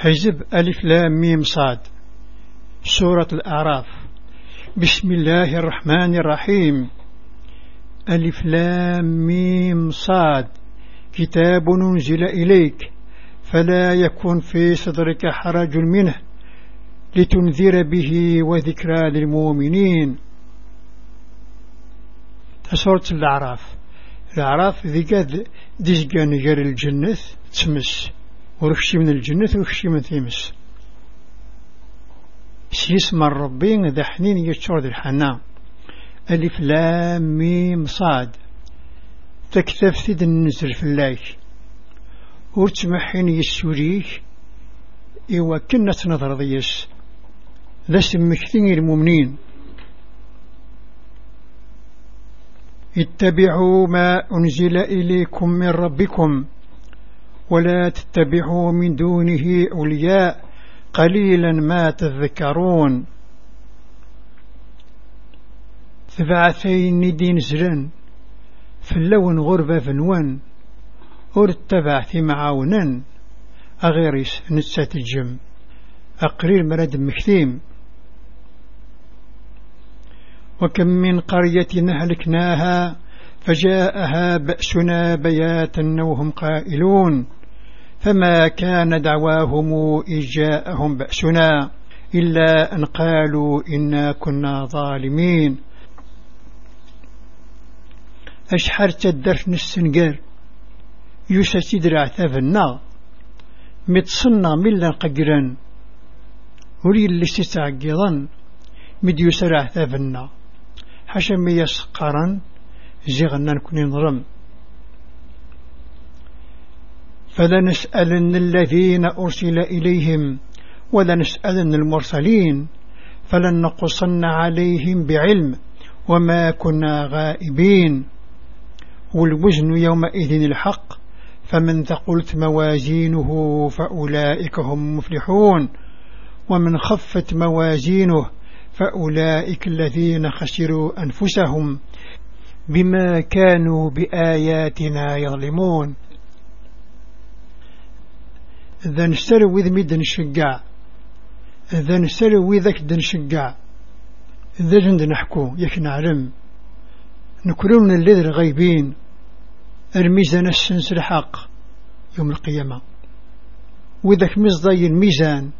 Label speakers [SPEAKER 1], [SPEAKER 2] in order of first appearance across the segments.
[SPEAKER 1] حزب ألف لام ميم صاد. سورة الأعراف. بسم الله الرحمن الرحيم. ألف لام ميم صاد. كتاب ننزل إليك. فلا يكن في صدرك حرج منه لتنذر به وذكرى للمؤمنين. سورة الأعراف الأعراف ذي قد ديزقان جار الجنة تمس ورخشي من الجنة ورخشي من تيمس سيسمى الربين ذا حنين يتشور ذي الحنان ألف لام ميم صاد. تكتف ثيد النزل في الله ورتمحين يسوريك إيوا كنا تنظر ضيس. ذا سمكتين المؤمنين. اتبعوا ما أنزل إليكم من ربكم. ولا تتبعوا من دونه أولياء قليلا ما تذكرون. ثبعثين دين زرن فاللون غربة فنوان ورتبعث معاونا. أغيرس نتسات الجم أقرير مرد مكتيم وكم من قرية أهلكناها فجاءها بأسنا بياتا وهم قائلون. فما كان دعواهم إذ جاءهم بأسنا إلا أن قالوا إنا كنا ظالمين. أشحر تدرف السنقر يوسى تدرع ثافنا متصنى ملا ققرا ولي اللي ستعقضا مد يسرع ثافنا حشم يسقرا زغنا نكون نظلم فلنسألن الذين أرسل إليهم ولنسألن المرسلين فلن نقصن عليهم بعلم وما كنا غائبين. والوزن يومئذ الحق فمن ثقلت موازينه فأولئك هم مفلحون. ومن خفت موازينه فأولئك الذين خسروا أنفسهم بما كانوا بآياتنا يظلمون. إذا نستلو إذ ميد نشقع إذا نستلو إذاك دنشقع إذا جند نحكو يك نعلم. نكرون الذي الغيبين الميزان السنس الحق يوم القيامة. وذاك مزضي الميزان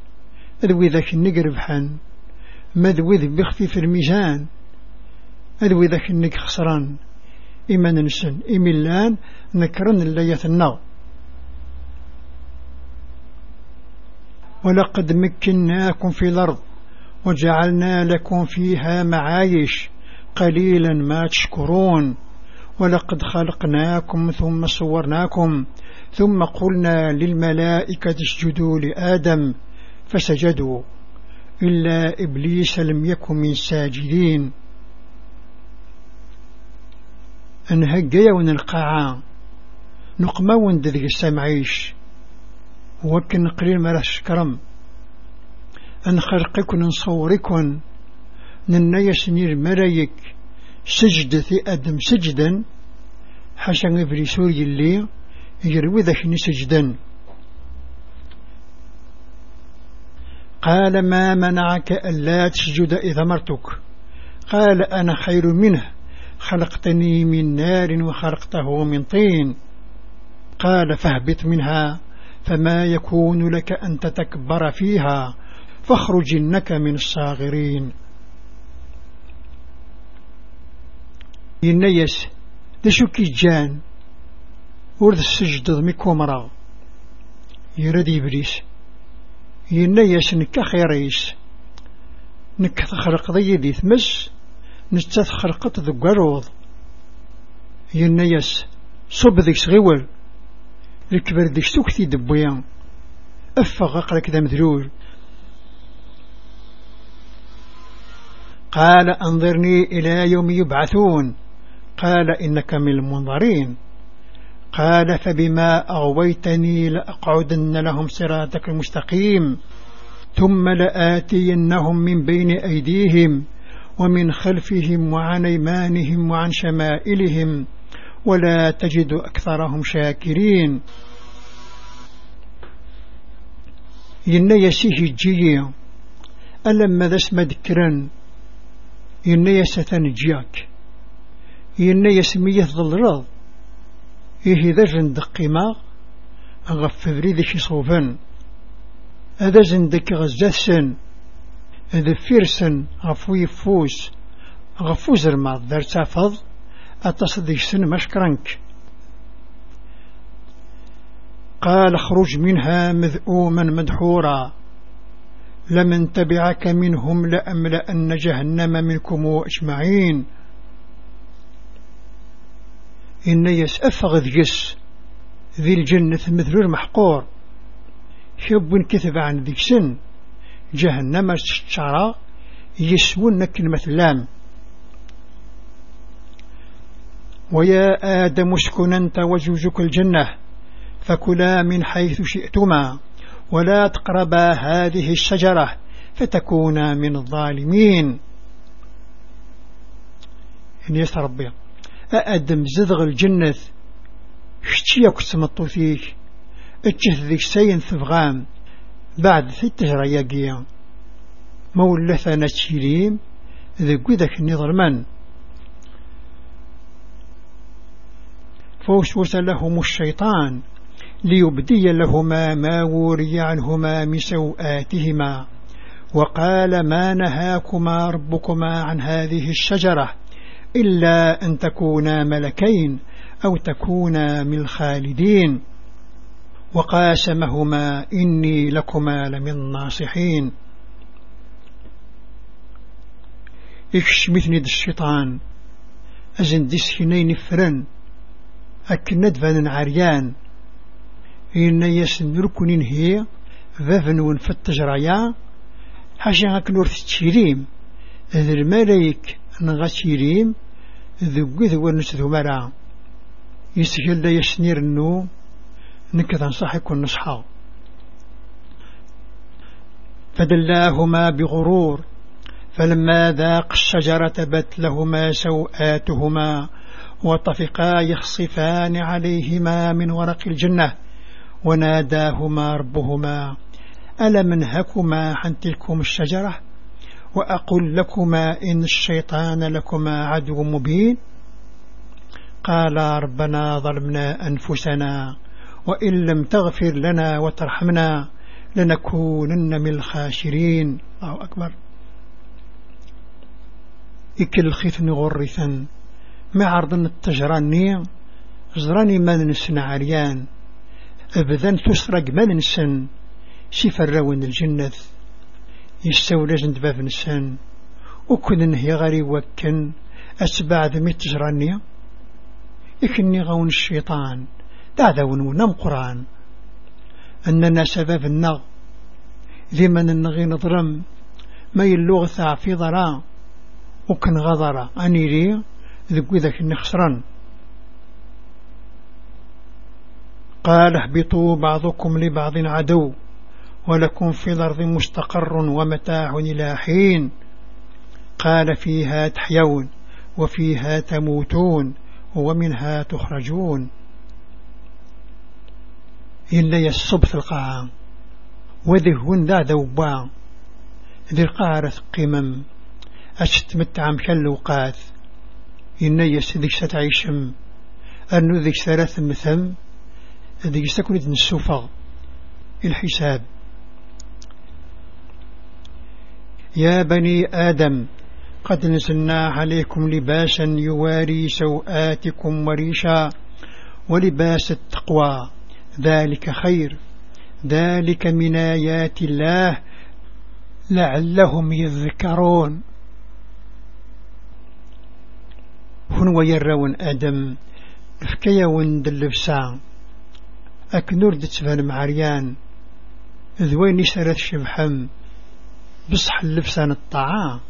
[SPEAKER 1] ذو ذاك النقر بحن. مذوذ بخفيف الميزان. ذو ذاك النق خسران. إما ننسن إملان نكرن اللية النار ولقد مكناكم في الأرض وجعلنا لكم فيها معايش قليلا ما تشكرون ولقد خلقناكم ثم صورناكم ثم قلنا للملائكة اسجدوا لآدم فسجدوا إلا إبليس لم يكن من ساجدين. أنهجي ونلقاعا نقما وندذق السمعيش وكن قليل مرش كرم. أن خلقكن نصوركن ننيس نير ملايك سجد في أدم سجدا. حسن إبليسور اللي يروي ذاك سجدا قال ما منعك ألا تسجد إذا مرتك. قال أنا خير منه. خلقتني من نار وخلقته من طين. قال فاهبط منها. فما يكون لك أن تتكبر فيها فاخرج إنك من الصاغرين. ينيس دشوكي جان ورد السجد ضميكو مرا يرد إبليس ينيس نكا خيريس نكا تخلق ضي ذي ثمس نستخلقت ذو قروض ينيس صب ذيك صغيول. الكبر ديك سوكتي دبويا. أفغ أقلك ذا مذلول قال أنظرني إلى يوم يبعثون. قال إنك من المنظرين. قال فبما أغويتني لأقعدن لهم صراطك المستقيم. ثم لآتينهم من بين أيديهم ومن خلفهم وعن أيمانهم وعن شمائلهم. ولا تجد أكثرهم شاكرين. ينا يسيه الجيي ألما ذا اسم ذكرا. ينا يستان جياك ينا يسميه ظلرض إيه ذا جند قيمة غف بريد شي صوفا. هذا زندك غزاثسن هذا فيرسن غفوي فوس. غفوز الماض دار تافض أتصدق سن مشكرنك قال اخرج منها مذءوما مدحورا. لمن تبعك منهم لأملأن جهنم منكم أجمعين. إن يسأفغ ذيس ذي الجنة مثل المحقور. شب كثب عن ذيك سن جهنم الشعراء يسمون كلمة لام. ويا آدم اسكن أنت وزوجك الجنة فكلا من حيث شئتما ولا تقربا هذه الشجرة فتكونا من الظالمين. إن يسربي أأدم زدغ الجنة شتيا كتمطو فيك اتجه ذيك سين ثفغام بعد في التجرى يقيا مولثة نتشيريم ذي ذاك النظرمان فوسوس لهم الشيطان ليبدي لهما ما وري عنهما من سوآتهما وقال ما نهاكما ربكما عن هذه الشجرة إلا أن تكونا ملكين أو تكونا من الخالدين وقاسمهما إني لكما لمن الناصحين. إكشمثني الشيطان؟ أزن ديسكنين فرن. أكند فان عريان. إن يسن ركن هي ذفن ونفتج ريا حاشا أكنور تشيريم. ذي الملايك نغتيريم ذو ذو ونسذو مرا. يسهل يسنير النو. نكذا نصحك ونصحى فدلاهما بغرور. فلما ذاق الشجرة بت لهما سوآتهما. وطفقا يخصفان عليهما من ورق الجنة وناداهما ربهما ألم انهكما عن تلكم الشجرة؟ وأقول لكما إن الشيطان لكما عدو مبين. قال ربنا ظلمنا أنفسنا وإن لم تغفر لنا وترحمنا لنكونن من الخاسرين. الله أكبر. إكل خيثن غرثا. ما عرضن التجراني زراني ما نسن عريان. أبدا تسرق ما نسن سفرون الجنة. يستولى جند باب نسان وكن نهي غري وكن أتبع ذمي التجراني. إكني غون الشيطان دعذون ونم قرآن. أننا سبب النغ ذمن النغي نظرم ما يلوغ في ضرا وكن غضر أني لي. ذكو ذاك النخسران قال اهبطوا بعضكم لبعض عدو ولكم في الأرض مستقر ومتاع إلى حين. قال فيها تحيون وفيها تموتون ومنها تخرجون. إلا يصب في القاع وذهون ذا ذوبا ذي القارة قمم أشتمتع مشلوقات إن يسدك ستعيشم. أنو ذيك ثلاث مثم. ذيك ستكون السوفغ الحساب. يا بني آدم قد نزلنا عليكم لباسا يواري سوآتكم وريشا ولباس التقوى. ذلك خير. ذلك من آيات الله لعلهم يذكرون. هن ويرون آدم فكيا وند اللبسا أكنور دتفان معريان ذوين سرت شبحم بصح اللبسان الطعام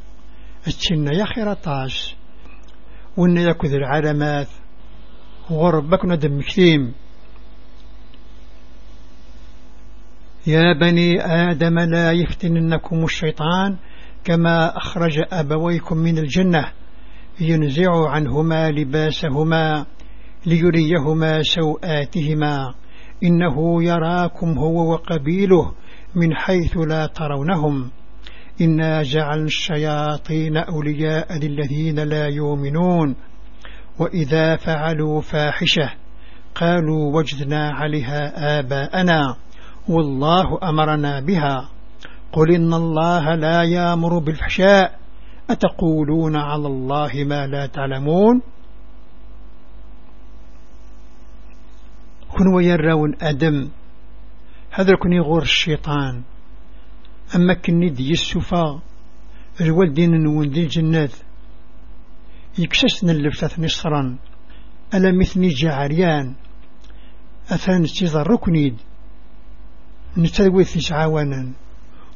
[SPEAKER 1] اتشنا يا خير طاش وإن يكذ العلامات غربك ندم كثيم. يا بني آدم لا يفتننكم الشيطان كما أخرج أبويكم من الجنة. ينزع عنهما لباسهما ليريهما سوآتهما. إنه يراكم هو وقبيله من حيث لا ترونهم. إنا جعل الشياطين أولياء للذين لا يؤمنون. وإذا فعلوا فاحشة قالوا وجدنا عليها آباءنا. والله أمرنا بها. قل إن الله لا يأمر بالفحشاء. أتقولون على الله ما لا تعلمون؟ كن ويرون أدم هذا كن يغور الشيطان. أما كني دي السفا الوالدين نون دي الجنات. يكسسنا اللفتة نصرا ألا مثني جعريان. أثان استيضر ركنيد نتلوي عوانا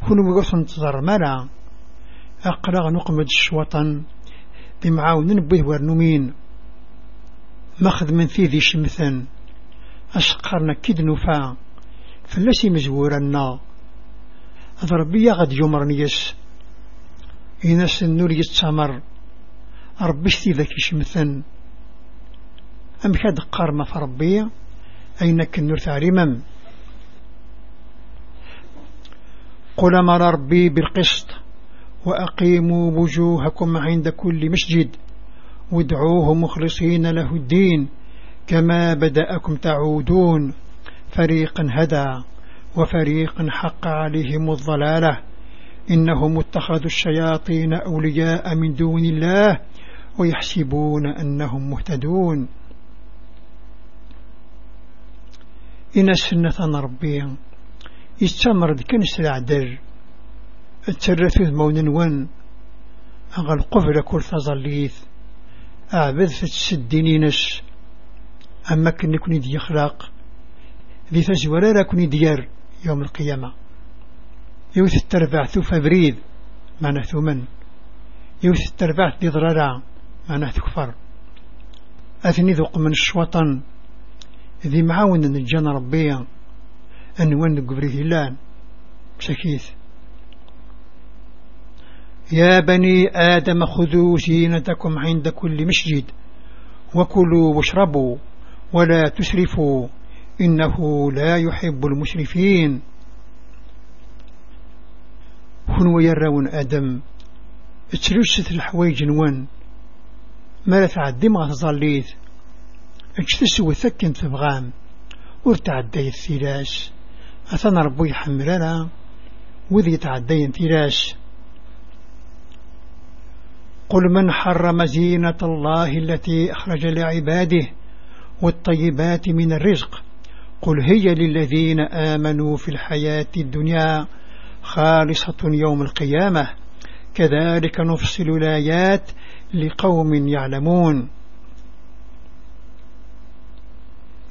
[SPEAKER 1] كل وقف انتظر مرا أقرأ نقمد الشوطن بمعاون نبيه ورنمين ماخذ من ذي شمثا أشقرنا كد نفا فلسي مزورنا ربي غد يمرني يس. إناس النور يتسامر. ربي ذاك شمثا أم كاد قارمة فربي. أينك النور تعلمم قل مر ربي بالقسط. وأقيموا وجوهكم عند كل مسجد. وادعوه مخلصين له الدين كما بدأكم تعودون. فريقا هدى وفريقا حق عليهم الضلالة. إنهم اتخذوا الشياطين أولياء من دون الله ويحسبون أنهم مهتدون. إن سنة ربي يستمر كنس العدر الترث مون ون أغل قفل كل تظليث أعبذ في السدينينس أما كن يكون دي يخلق ذي لا كن ديار يوم القيامة. يوث التربع ثوف بريد معنى ثمن يوث التربع ذي ضرارا. معنى تكفر أثني ذوق من الشوطن. ذي معاون الجن ربيا. أنوان قبره لأن. بسكيث يا بني آدم خذوا زينتكم عند كل مسجد وكلوا واشربوا ولا تسرفوا إنه لا يحب المسرفين. هنو يرون آدم. اتلوست الحوايج نوان ما لا تعدي ما تظليت اجتسو ثكن تبغام ورتعدي الثلاث أثنى ربو يحملنا وذي تعدي انتلاش قل من حرم زينة الله التي أخرج لعباده والطيبات من الرزق؟ قل هي للذين آمنوا في الحياة الدنيا خالصة يوم القيامة. كذلك نفصل الآيات لقوم يعلمون.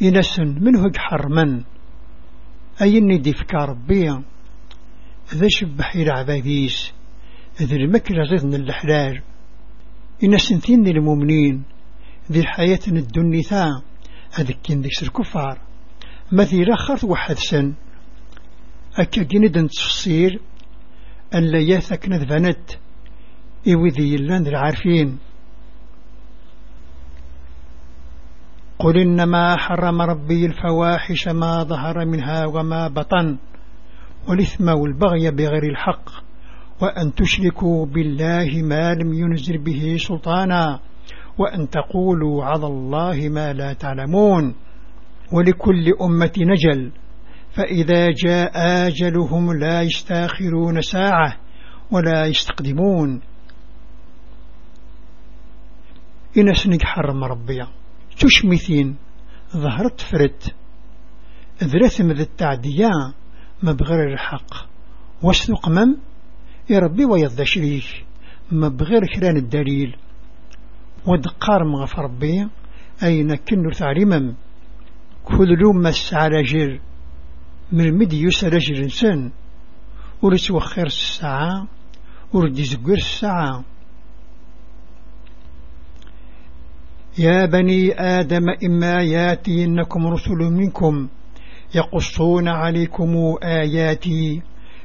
[SPEAKER 1] إنس منه حرما؟ أي الندي فكا ربي؟ ذا شبح عباديس ذي المكرة زيدن الحلال. إن سنتين المؤمنين ذي الحياة الدنيا هذيك كين ديكس الكفار مثي رخرت واحد سن. أكا جندن تفصيل أن لا ياثك نذبنت إوذي اللان العارفين. قل إنما حرم ربي الفواحش ما ظهر منها وما بطن. والإثم والبغي بغير الحق. وأن تشركوا بالله ما لم ينزل به سلطانا وأن تقولوا على الله ما لا تعلمون. ولكل أمة نجل فإذا جاء آجلهم لا يستأخرون ساعة ولا يستقدمون. إن سنك حرم ربيا تشمثين ظهرت فرت. ذرثم ذا التعدية ما بغير الحق. واسلق مم؟ يربي ويضى شريك ما بغير كران الدليل. ودقار مغف ربي. أين كنو تعلمم كل مس على جر من المدي يسر جر إنسان. ورس وخير الساعة. ورد زقر الساعة. يا بني آدم إما ياتينكم رسل منكم يقصون عليكم آياتي.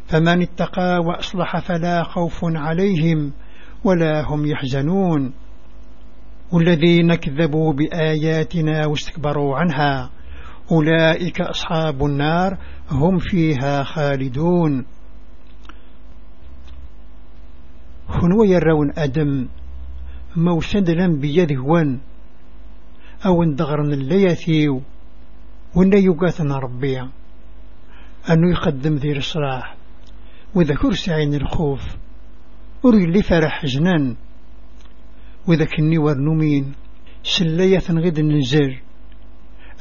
[SPEAKER 1] فمن اتقى وأصلح فلا خوف عليهم ولا هم، والذين كذبوا بآياتنا واستكبروا عنها أولئك أصحاب النار هم فيها خالدون. هنو يرون أدم موسد لم بيده وان أو اندغرن الليثيو وان يقاتنا ربيع أنه يقدم ذي الصلاح وإذا كرسي عين الخوف أري اللي فرح جنان. وإذا كني ورنومين سلية غد ننزل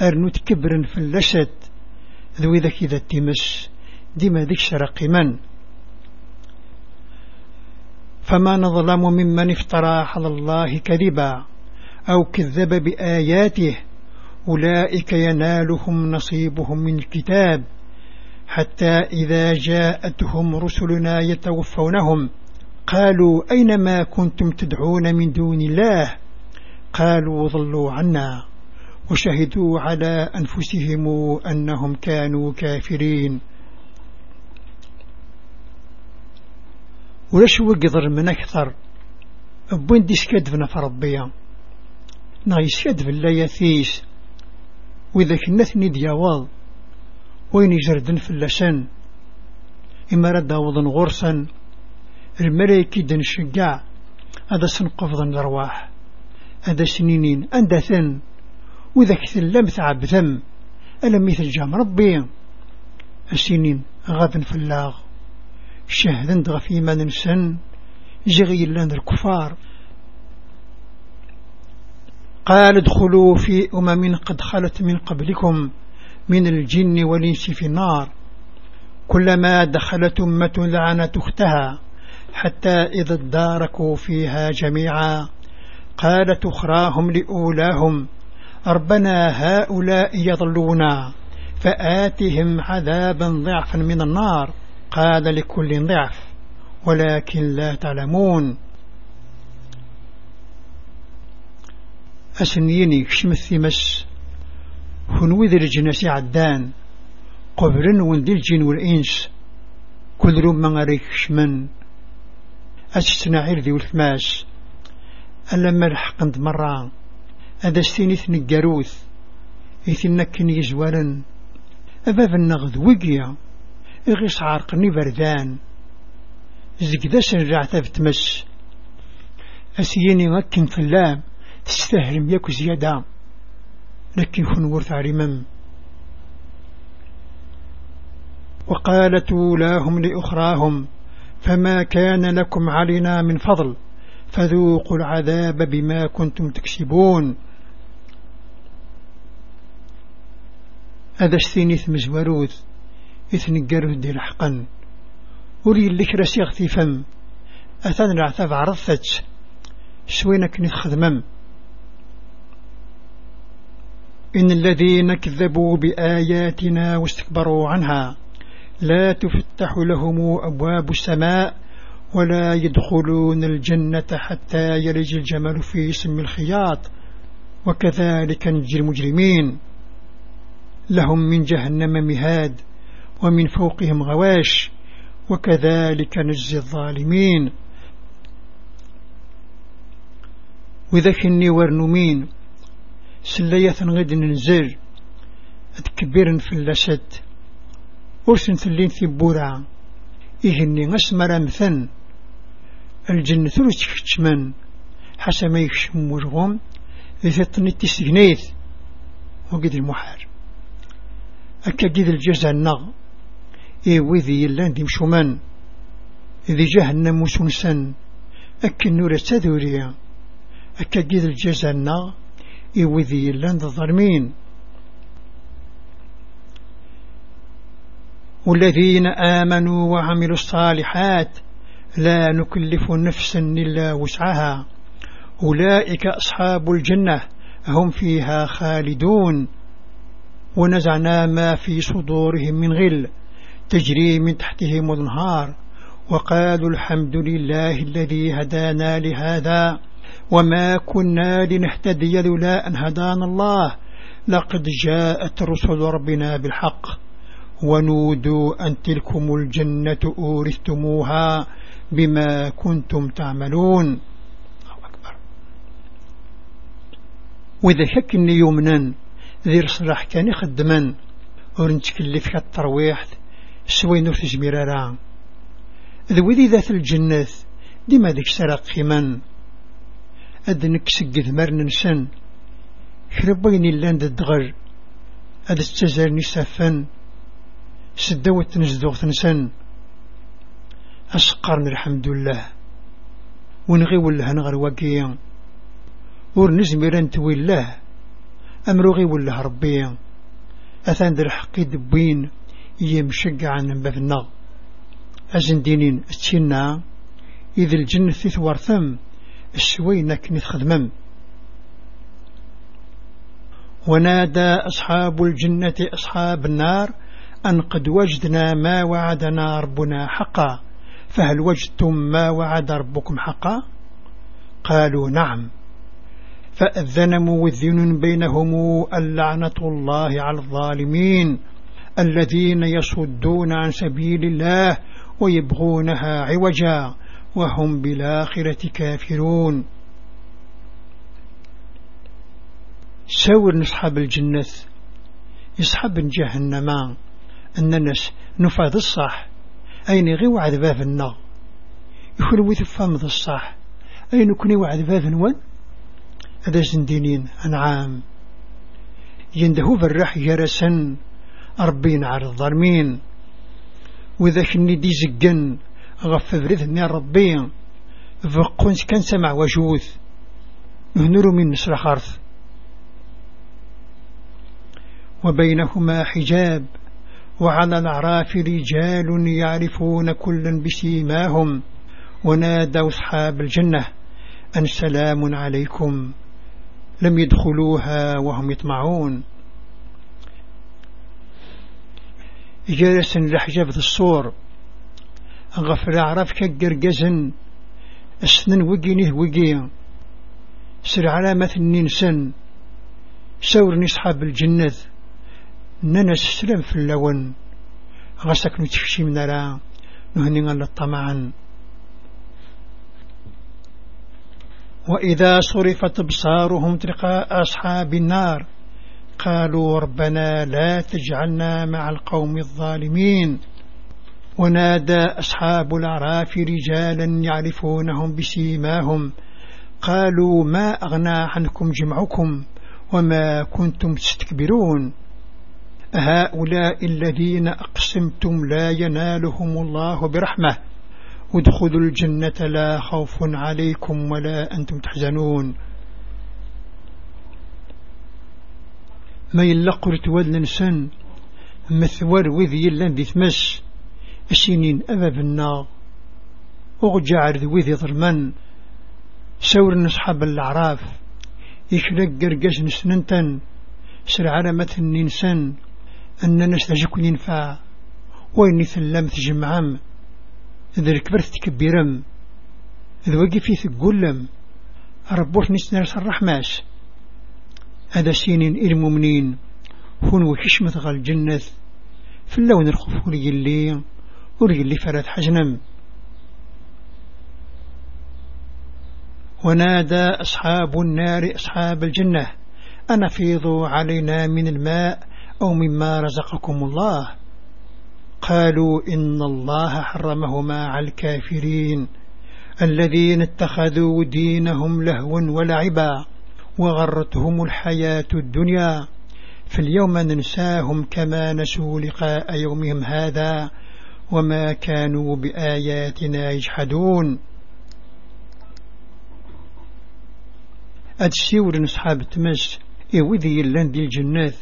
[SPEAKER 1] أرنو تكبرن في اللسد ذو إذا كذا تمس ديما ذيك شرق من فما نظلم ممن افترى على الله كذبا أو كذب بآياته أولئك ينالهم نصيبهم من الكتاب. حتى إذا جاءتهم رسلنا يتوفونهم. قالوا أينما كنتم تدعون من دون الله؟ قالوا ضلوا عنا وشهدوا على أنفسهم أنهم كانوا كافرين. ولاش وقدر من أكثر؟ أبوين ديس كدفنا فربيا نايس كدف لا يثيس وإذا كنا ثني دياواض وين يجردن في اللسان إما رد وضن غرسا الملايكي دن شقع هذا سنقفض الأرواح هذا سنينين أندثن وإذا كثلم تعب ذم ألم مثل جام ربي. السنين غادا في اللاغ شهدا دغفي ما ننسن جغي لنا الكفار. قال ادخلوا في أمم قد خلت من قبلكم. من الجن والإنس في النار. كلما دخلت أمة لعنت أختها حتى إذا اداركوا فيها جميعا. قالت أخراهم لأولاهم ربنا هؤلاء يضلونا فآتهم عذابا ضعفا من النار. قال لكل ضعف ولكن لا تعلمون. أسنيني كشم الثمس هنوذ الجنس عدان قبرن وندي الجن والإنس كل من غريك شمن. أستنعير ذي والثماس ألما الحقند مرة. هذا استينيث نقاروث إثنكن يزوالا أباب النغذ وقيا إغيس عارقني بردان. زقدا سنرع تمس أسيني مكن فلام تستهرم يكو زيادة. لكن كن ورث عرمم وقالت أولاهم لأخراهم فما كان لكم علينا من فضل فذوقوا العذاب بما كنتم تكسبون. هذا الثينيث مزوروث إثن قروه دي لحقا. وري اللي راسي يغتي فم أثان العثاف عرضت سوينك نخدمم إن الذين كذبوا بآياتنا واستكبروا عنها لا تفتح لهم أبواب السماء ولا يدخلون الجنة حتى يلج الجمل في سم الخياط وكذلك نجي المجرمين. لهم من جهنم مهاد ومن فوقهم غواش وكذلك نجزي الظالمين. وذاك الني ورنمين سلية غد ننزل. أتكبر في اللسد ورسن ثلين ثبورا إهني غسمر مثن. الجنة ثلث كتشمن. حسب يكشم وجغم ذي تسجنيث وقد المحار أكا قد الجزء النغ. إيوذي يلان دي مشومان إذي جهنم وسنسن. أكا النور تذوريا أكا الجزء النغ. إيوذي يلان الظالمين. والذين آمنوا وعملوا الصالحات لا نكلف نفسا إلا وسعها. أولئك أصحاب الجنة هم فيها خالدون. ونزعنا ما في صدورهم من غل تجري من تحتهم النهار وقالوا الحمد لله الذي هدانا لهذا. وما كنا لنهتدي لولا أن هدانا الله. لقد جاءت رسل ربنا بالحق. ونودوا أن تلكم الجنة أورثتموها بما كنتم تعملون. وإذا شك يمنا ذي صلاح كان يخدما ورنتكلف كالترويح سوي نور تجمير راه ذوي ذات الجنة ديما ديك سرق خيمان أدنك سقذ مرن نسن كربين اللان الدغر أد استزارني سافن سدوت نزدوغ نسن أسقرن الحمد لله. ونغي ولا هنغر وقيا ور انت الله. أمروغي ولا ربي أثان در حقي دبين يمشق عن بابنا أزن دينين أتشينا. إذ الجنة ثوار ثم السوينة كنت خدمم ونادى أصحاب الجنة أصحاب النار أن قد وجدنا ما وعدنا ربنا حقا فهل وجدتم ما وعد ربكم حقا؟ قالوا نعم. فأذن موذن بينهم اللعنة الله على الظالمين الذين يصدون عن سبيل الله ويبغونها عوجا. وهم بالآخرة كافرون. ساور نصحاب الجنة يصحب جهنم الناس نفاذ الصح أين غي وعد باب النا يخلوي ثفام الصح أين كني وعد باب نوان هذا زندينين أنعام. يندهو بالرح يرسن أربين على الظالمين وإذا كني دي زقن غف بريثني ربي. فقونس كان سمع وجوث. نهنر من نسر خارث وبينهما حجاب. وعلى الأعراف رجال يعرفون كلا بسيماهم. ونادوا أصحاب الجنة أن سلام عليكم. لم يدخلوها وهم يطمعون. جالس لحجاب الصور. غفر عرف كقرقزن السنن وقينه وقيا. سر علامة الننسن سور نصحاب الجنة. ننس سلم في اللون. غسك نتفشي من لا نهني على الطمعا وإذا صرفت بصارهم تلقاء أصحاب النار قالوا ربنا لا تجعلنا مع القوم الظالمين. ونادى أصحاب الأعراف رجالا يعرفونهم بسيماهم. قالوا ما أغنى عنكم جمعكم وما كنتم تستكبرون? هؤلاء الذين أقسمتم لا ينالهم الله برحمة. ادخلوا الجنة لا خوف عليكم ولا أنتم تحزنون. ما يلقر تولن سن مثور وذي لن ثمس السنين أباب النار. وغجع وذي ظلمن سور أصحاب الأعراف. يشلق قرقش نسننتن. سر علامة النسان أن نستجك ينفع. وين ثلم تجمعم. إذا الكبرت تكبيرم. إذا وقف يثقلم ربوش نسنر الرحماش هذا سينين المؤمنين هون وحشمة غال الجنة في اللون الخفور اللي وري اللي فرات حجنم. ونادى أصحاب النار أصحاب الجنة أنا فيضوا علينا من الماء أو مما رزقكم الله. قالوا إن الله حرمهما على الكافرين الذين اتخذوا دينهم لهوا ولعبا وغرتهم الحياة الدنيا فاليوم ننساهم كما نسوا لقاء يومهم هذا. وما كانوا بآياتنا يجحدون. أتسيور نصحاب تمس إيوذي اللان دي الجنات.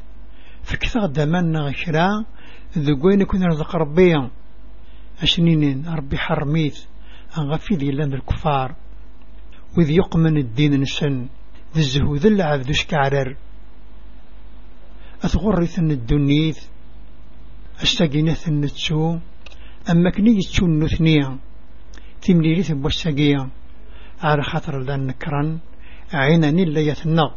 [SPEAKER 1] فكثر دمنا غشرا ذقوين كنا رزق ربيا أشنين ربي حرميت. أغفي ذي اللان الكفار. وذ يقمن الدين نسن ذي الزهود اللعب ذو شكعرر أتغرث الدنيث. أستقينث النتسو أما كني يتشون نثنيا تمليلي ثم والسقيا على خاطر لأن نكرا عينا نلا يتنغ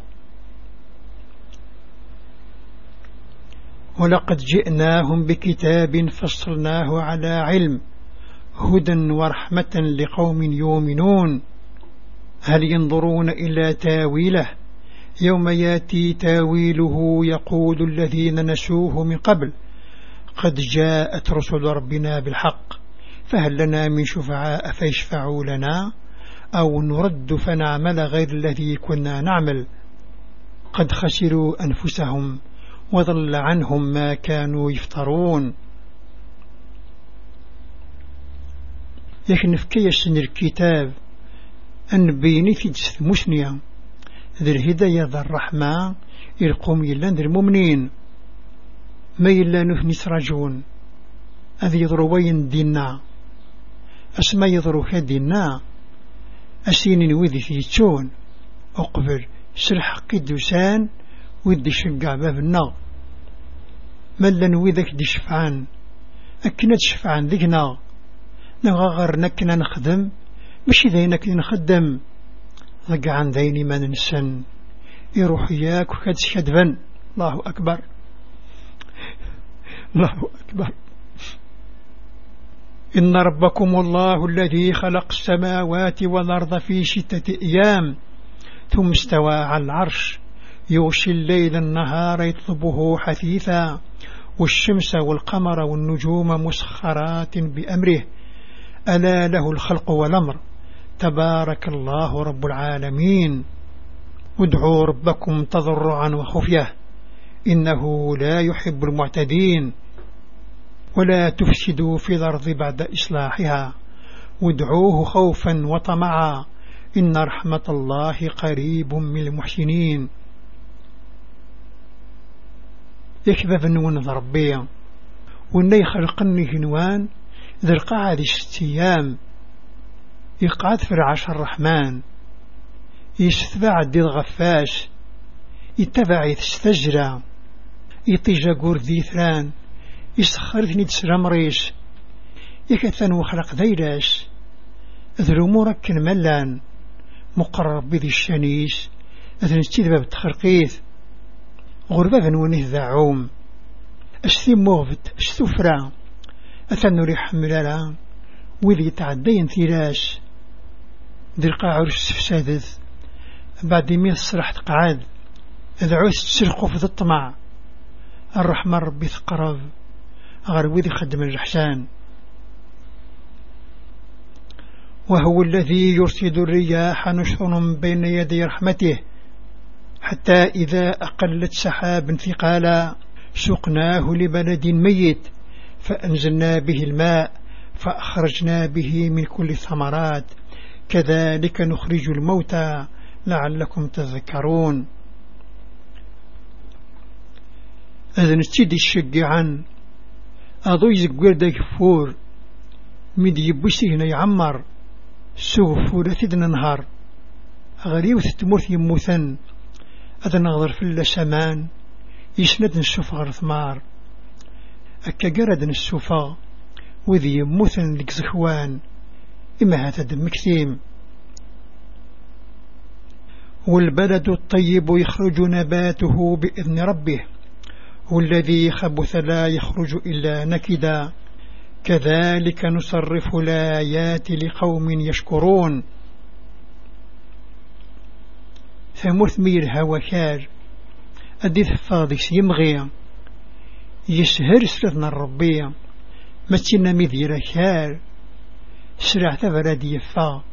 [SPEAKER 1] ولقد جئناهم بكتاب فصلناه على علم هدى ورحمة لقوم يؤمنون. هل ينظرون إلى تاويله؟ يوم يأتي تاويله يقول الذين نسوه من قبل قد جاءت رسل ربنا بالحق فهل لنا من شفعاء فيشفعوا لنا؟ أو نرد فنعمل غير الذي كنا نعمل؟ قد خسروا أنفسهم وضل عنهم ما كانوا يفترون. لكن في كيسن الكتاب أن بيني في جسد مسنية ذي الهداية ذا الرحمة يلقوم يلان ذي المؤمنين. ما يلا نثني سراجون أذي يضروين دينا. أسما يضرو دينا. أسيني وذي في تون أقبل سلح قدوسان ودي شقع باب النار ملا وذاك دي شفعان أكنا تشفعان ذيكنا نغغر نكنا نخدم. مش ذينك نخدم. ضق عن ذيني ما ننسن. يروح إياك وكاد الله أكبر. الله أكبر. إن ربكم الله الذي خلق السماوات والأرض في ستة أيام ثم استوى على العرش. يغشي الليل النهار يطلبه حثيثا والشمس والقمر والنجوم مسخرات بأمره. ألا له الخلق والأمر. تبارك الله رب العالمين. ادعوا ربكم تضرعا وخفية. إنه لا يحب المعتدين. ولا تفسدوا في الأرض بعد إصلاحها. وادعوه خوفا وطمعا. إن رحمة الله قريب من المحسنين. يكذب نون ربيا وإن يخلقني هنوان ذي القعد ستيام يقعد في العشر الرحمن. يستبع الدين غفاش يتبع يتستجرى يطيجا قور ذي ثران. يسخر ثني تسلام ريش يكثن وخلق ذيلاش. ذرو مركن ملان. مقرب بذي الشنيش. أذن استيذبا بالتخرقيث غربة ونيه ذاعوم أشثي موغفت أشثفرا أثن ريح ملالا. وذي تعدين ثيلاش. ذي القاعر السفسادث بعد مية صرح تقعد إذا عوست تسرقوا في الطمع. الرحمن ربي ثقرب غير وذي خدم الرحسان. وهو الذي يرسد الرياح نشر بين يدي رحمته حتى إذا أقلت سحاب ثقالا سقناه لبلد ميت فأنزلنا به الماء فأخرجنا به من كل الثمرات. كذلك نخرج الموتى لعلكم تذكرون. أذن السيد الشجعان أضو يزقر دا كفور ميد يبوسي هنا يعمر سوفورة تدنا نهار. غريو تتموت يموثن أذا نغضر في اللسمان يسند نشوف غير ثمار. أكا قرد نسوفا وذي يموثن لك زخوان إما هذا دم كثيم والبلد الطيب يخرج نباته بإذن ربه. والذي خبث لا يخرج إلا نكدا. كذلك نصرف الآيات لقوم يشكرون. ثمرث مير هوكار أديث فاضيس يمغي يسهر سلطنا الربية متنا مذير كار. سرع تفرد يفا.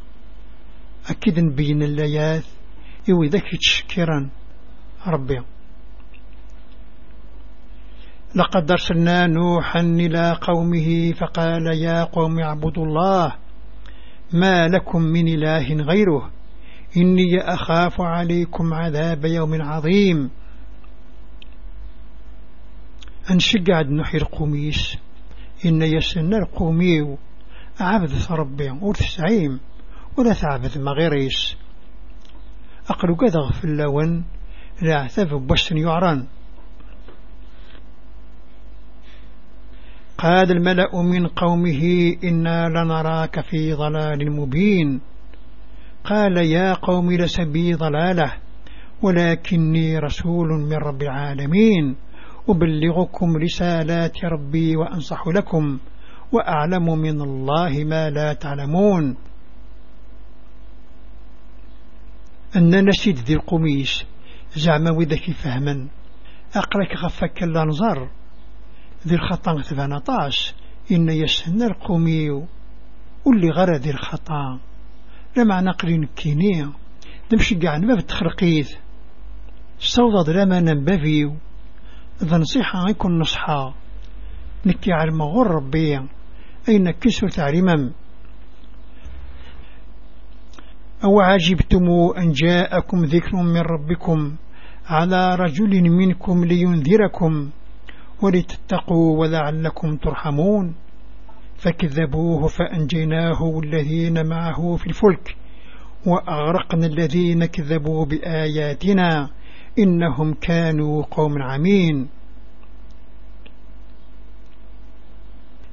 [SPEAKER 1] أكيد نبين الليات إوي ذاك تشكرا ربي. لقد أرسلنا نوحا إلى قومه فقال يا قوم اعبدوا الله ما لكم من إله غيره إني أخاف عليكم عذاب يوم عظيم. أنشق عد نحي القميس إن يسن القومي عبد ربي ورث ولا تعبد مغيريس. أقل قد في اللون لا اعتف بش يعران. قال الملأ من قومه إنا لنراك في ضلال مبين. قال يا قوم لسبي ضلالة ولكني رسول من رب العالمين. أبلغكم رسالات ربي وأنصح لكم وأعلم من الله ما لا تعلمون. أن نسيد ذي القميس زعما وذاك فهما. أقرك غفك اللانزر ذي الخطا ثبان طاش إن يسهن القومي واللي غرى ذي الخطا لما نقري نكيني. نمشي قاع ما بتخرقيث. صوض لما ننبفيو. ذا نصيحة يكون نصحى نكي على المغور ربي. أين كسر تعليما أو عجبتم أن جاءكم ذكر من ربكم على رجل منكم لينذركم؟ ولتتقوا ولعلكم ترحمون. فكذبوه فأنجيناه والذين معه في الفلك وأغرقنا الذين كذبوا بآياتنا إنهم كانوا قوم عمين.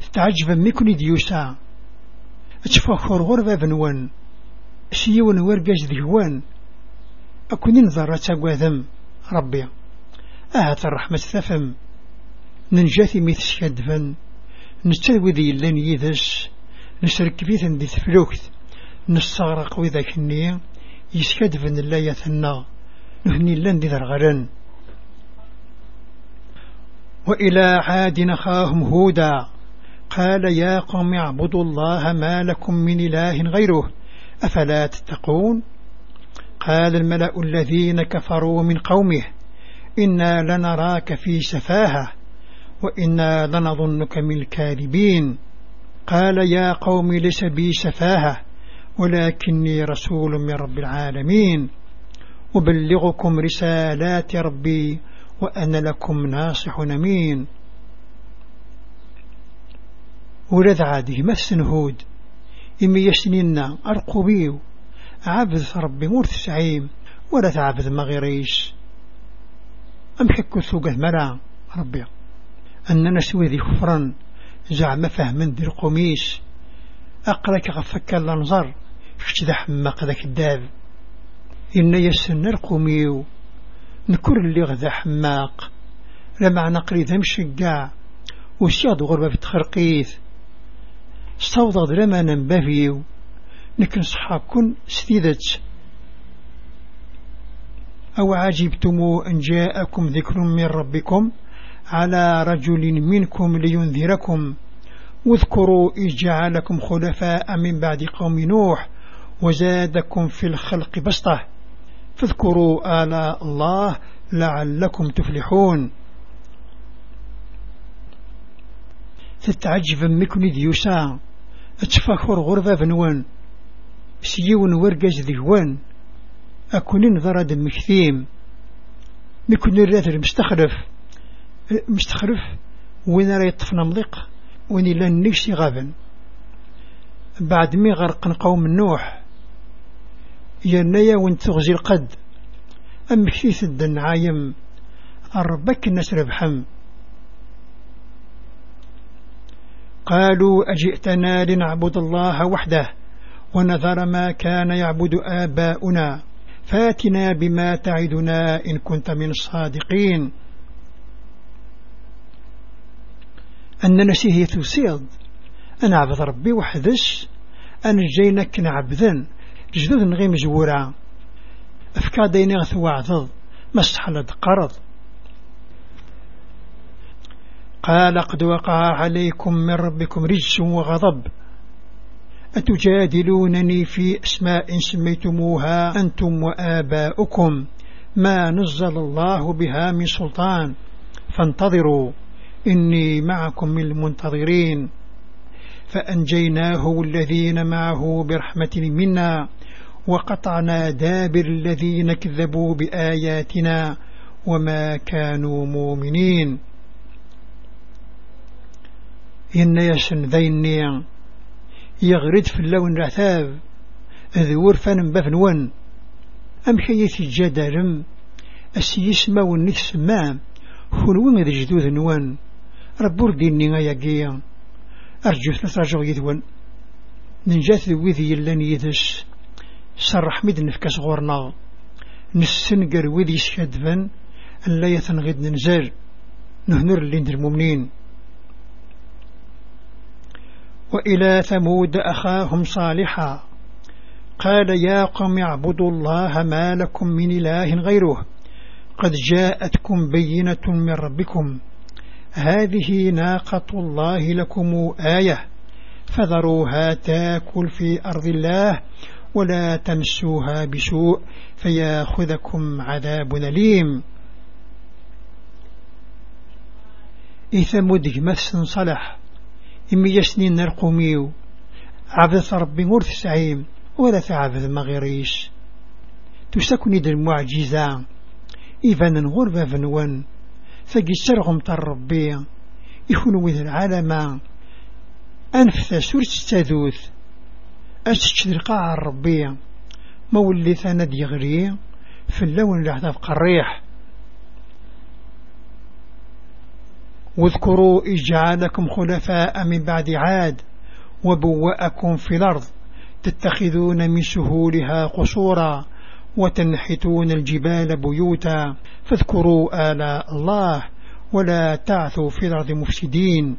[SPEAKER 1] استعجب ميكوني ديوسا اتفخر غربة بنوان سيون ورقاج ذيوان أكون نظر تقوذم ربي أهات الرحمة ثفم ننجاثي ميث شدفن نستوي ذي اللين يذس نسرك فيث دي تفلوكت. نستغرق وذاك النية يسكدفن الله يثنى. نهني اللين دي ذرغرن. وإلى عاد نخاهم هودا. قال يا قوم اعبدوا الله ما لكم من إله غيره. أفلا تتقون؟ قال الملأ الذين كفروا من قومه. إنا لنراك في سفاهة وإنا لنظنك من الكاذبين. قال يا قوم ليس بي سفاهة ولكني رسول من رب العالمين. أبلغكم رسالات ربي وأنا لكم ناصح أمين. ولد عاده مثل هود. إمي يسننا أرقبيو عبد ربي مرث سعيم ولا تعبد مغيريش أم حكو ثوقه مرا ربي؟ أننا سوي ذي خفرا زعم فهم ذي القميس أقرك غفك اللنظر ذا حماق ذاك الداب. إن يسن القميو. نكر اللي غذا حماق. لما نقري ذا مشقع وسياد غربة في تخرقيث. استوضى لما ننبفيو. لكن صحاكن ستيدت أو عجبتم أن جاءكم ذكر من ربكم. على رجل منكم لينذركم. واذكروا إذ جعلكم خلفاء من بعد قوم نوح وزادكم في الخلق بسطة. فاذكروا آلاء الله لعلكم تفلحون. تتعجب مكن ديوسا اتفاكر غرفة بنوان سيون ورقز ذيوان أكون نظر دم كثيم مكن الراتر مستخرف وين راه يطفنا مضيق وين إلا نكسي غابا بعد مي غرق قوم نوح. ينايا وين تغزي القد. أم كثيث الدن عايم الربك الناس ربحم قالوا أجئتنا لنعبد الله وحده ونذر ما كان يعبد آباؤنا. فاتنا بما تعدنا إن كنت من الصادقين. أن نسيه تسيض أنا عبد ربي وحدش أنا جينك نعبذن جدود نغيم زورا أفكا ديني غثو عضض مسحلة قرض قال قد وقع عليكم من ربكم رجس وغضب. أتجادلونني في أسماء سميتموها أنتم وآباؤكم. ما نزل الله بها من سلطان. فانتظروا. إني معكم من المنتظرين فأنجيناه والذين معه برحمة منا وقطعنا دابر الذين كذبوا بآياتنا وما كانوا مؤمنين. إن يسن ذيني يغرد في اللون العثاب ذور فن بفنون. أم حيث الجدرم أسيسما والنسمام خلوين ذي جدود نوان ربور ديني غياقيا أرجو ثلاث رجو يذون ننجات وذي يلان يدس سرح مد نفكس غورنا نسنقر وذي شادفن أن لا يتنغد ننزل نهنر اللي المؤمنين وإلى ثمود أخاهم صالحا. قال يا قوم اعبدوا الله ما لكم من إله غيره. قد جاءتكم بينة من ربكم. هذه ناقة الله لكم آية. فذروها تاكل في أرض الله ولا تمسوها بسوء فياخذكم عذاب أليم. إثمود جمس صلح. إمي يسنين نرقميو عبد ربي مرث سعيم. ولا تعبد مغيريش تسكني دل المعجزة إذن غربة فنوان فقي سرغم تربي يكون وذ العالم. أنفث سورة التذوث أسجد القاع الربية مولي ثاند يغري في اللون اللي احتفق الريح واذكروا إجعالكم خلفاء من بعد عاد. وبوأكم في الأرض. تتخذون من سهولها قصورا. وتنحتون الجبال بيوتا فاذكروا آلاء الله ولا تعثوا في الأرض مفسدين.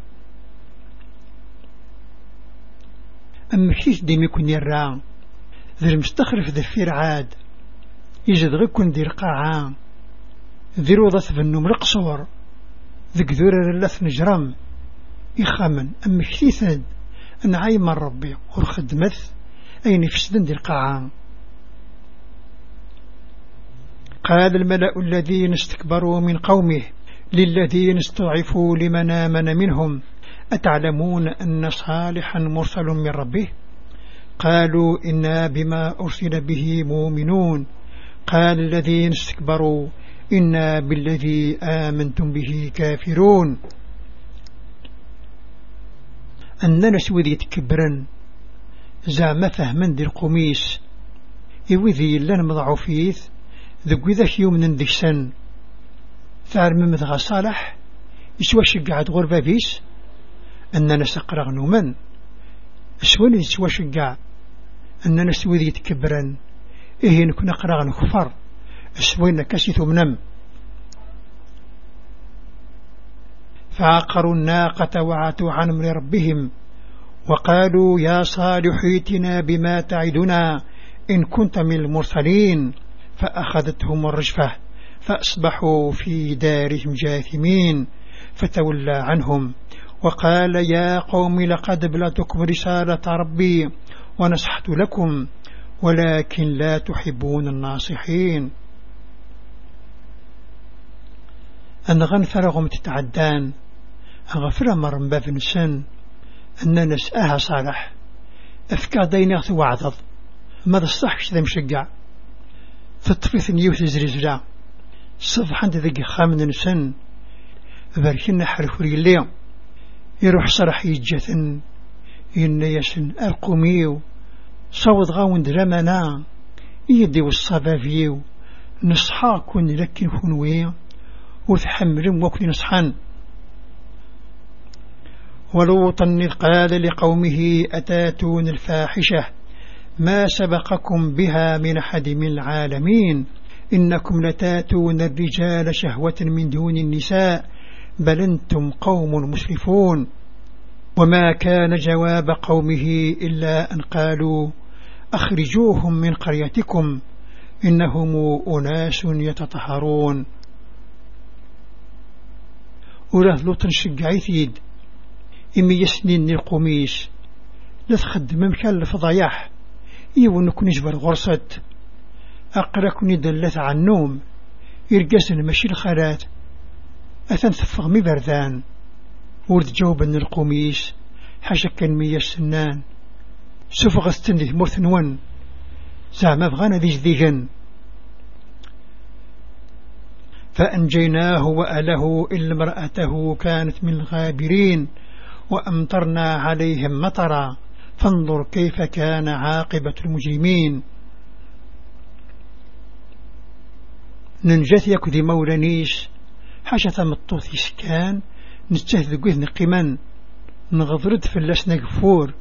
[SPEAKER 1] أما كيش ديم يكون يرى ذي المستخرف ذي الفرعاد يجد غيكون دير قاعة ذي روضة بنوم رقصور ذي قذور اللث نجرم. يخامن أما كثيثا أن عايم ربي ورخدمث أين فسدن دير قاعة قال الملأ الذين استكبروا من قومه للذين استضعفوا لمن آمن منهم أتعلمون أن صالحا مرسل من ربه؟ قالوا إنا بما أرسل به مؤمنون. قال الذين استكبروا إنا بالذي آمنتم به كافرون. أننا سوذي تكبرا زعم فهما دي القميس يوذي لنا مضعوفيث ذو ذاك يوم ندكسن فعلم مدغى صالح يسوى شقعت غربة بيس أننا سقرغ نومن أسواني يسوى شقع أننا سوذي تكبرا إيه نكون قرغ نكفر أسوين كسيث منم فعقروا الناقة وعاتوا عن أمر ربهم وقالوا يا صالح ائتنا بما تعدنا إن كنت من المرسلين فأخذتهم الرجفة فأصبحوا في دارهم جاثمين فتولى عنهم وقال يا قوم لقد بلتكم رسالة ربي ونصحت لكم ولكن لا تحبون الناصحين. أن غنفرغم تتعدان أغفر مرم باب سن أن نسأها صالح أفكا دينيغ وعضض ماذا الصحش ذا مشقع تطفيث نيوث زرزلا صفحا ذي خامن سن باركنا حرف ريلي يروح صرح يجثن إن يسن القميو صوت غاون درمنا يدي والصبابيو. نصحا كون لكن كنوي وتحمل وكن نصحان. ولوطا قال لقومه أتاتون الفاحشة. ما سبقكم بها من أحد من العالمين. إنكم لتاتون الرجال شهوة من دون النساء بل أنتم قوم مسرفون. وما كان جواب قومه إلا أن قالوا أخرجوهم من قريتكم إنهم أناس يتطهرون. وراه لوطن شقعيثيد إمي يسنين القميش لا تخدم مكلف ضياح إيو نكون جبر غرصت أقرأكني دلت عن النوم إرقسن مشي الخرات أثن ثفغ مي بردان. ورد جوبا القميش حاجة كان مية السنان سفغ استندي مرثنون زعما بغانا ذي جديجن فأنجيناه وأله إلا امرأته كانت من الغابرين وأمطرنا عليهم مطرا. فانظر كيف كان عاقبة المجرمين. ننجث يكذي مولانيش حاشة مطوث إسكان نتهذ قذ نقيمان نغضرد فلاس نقفور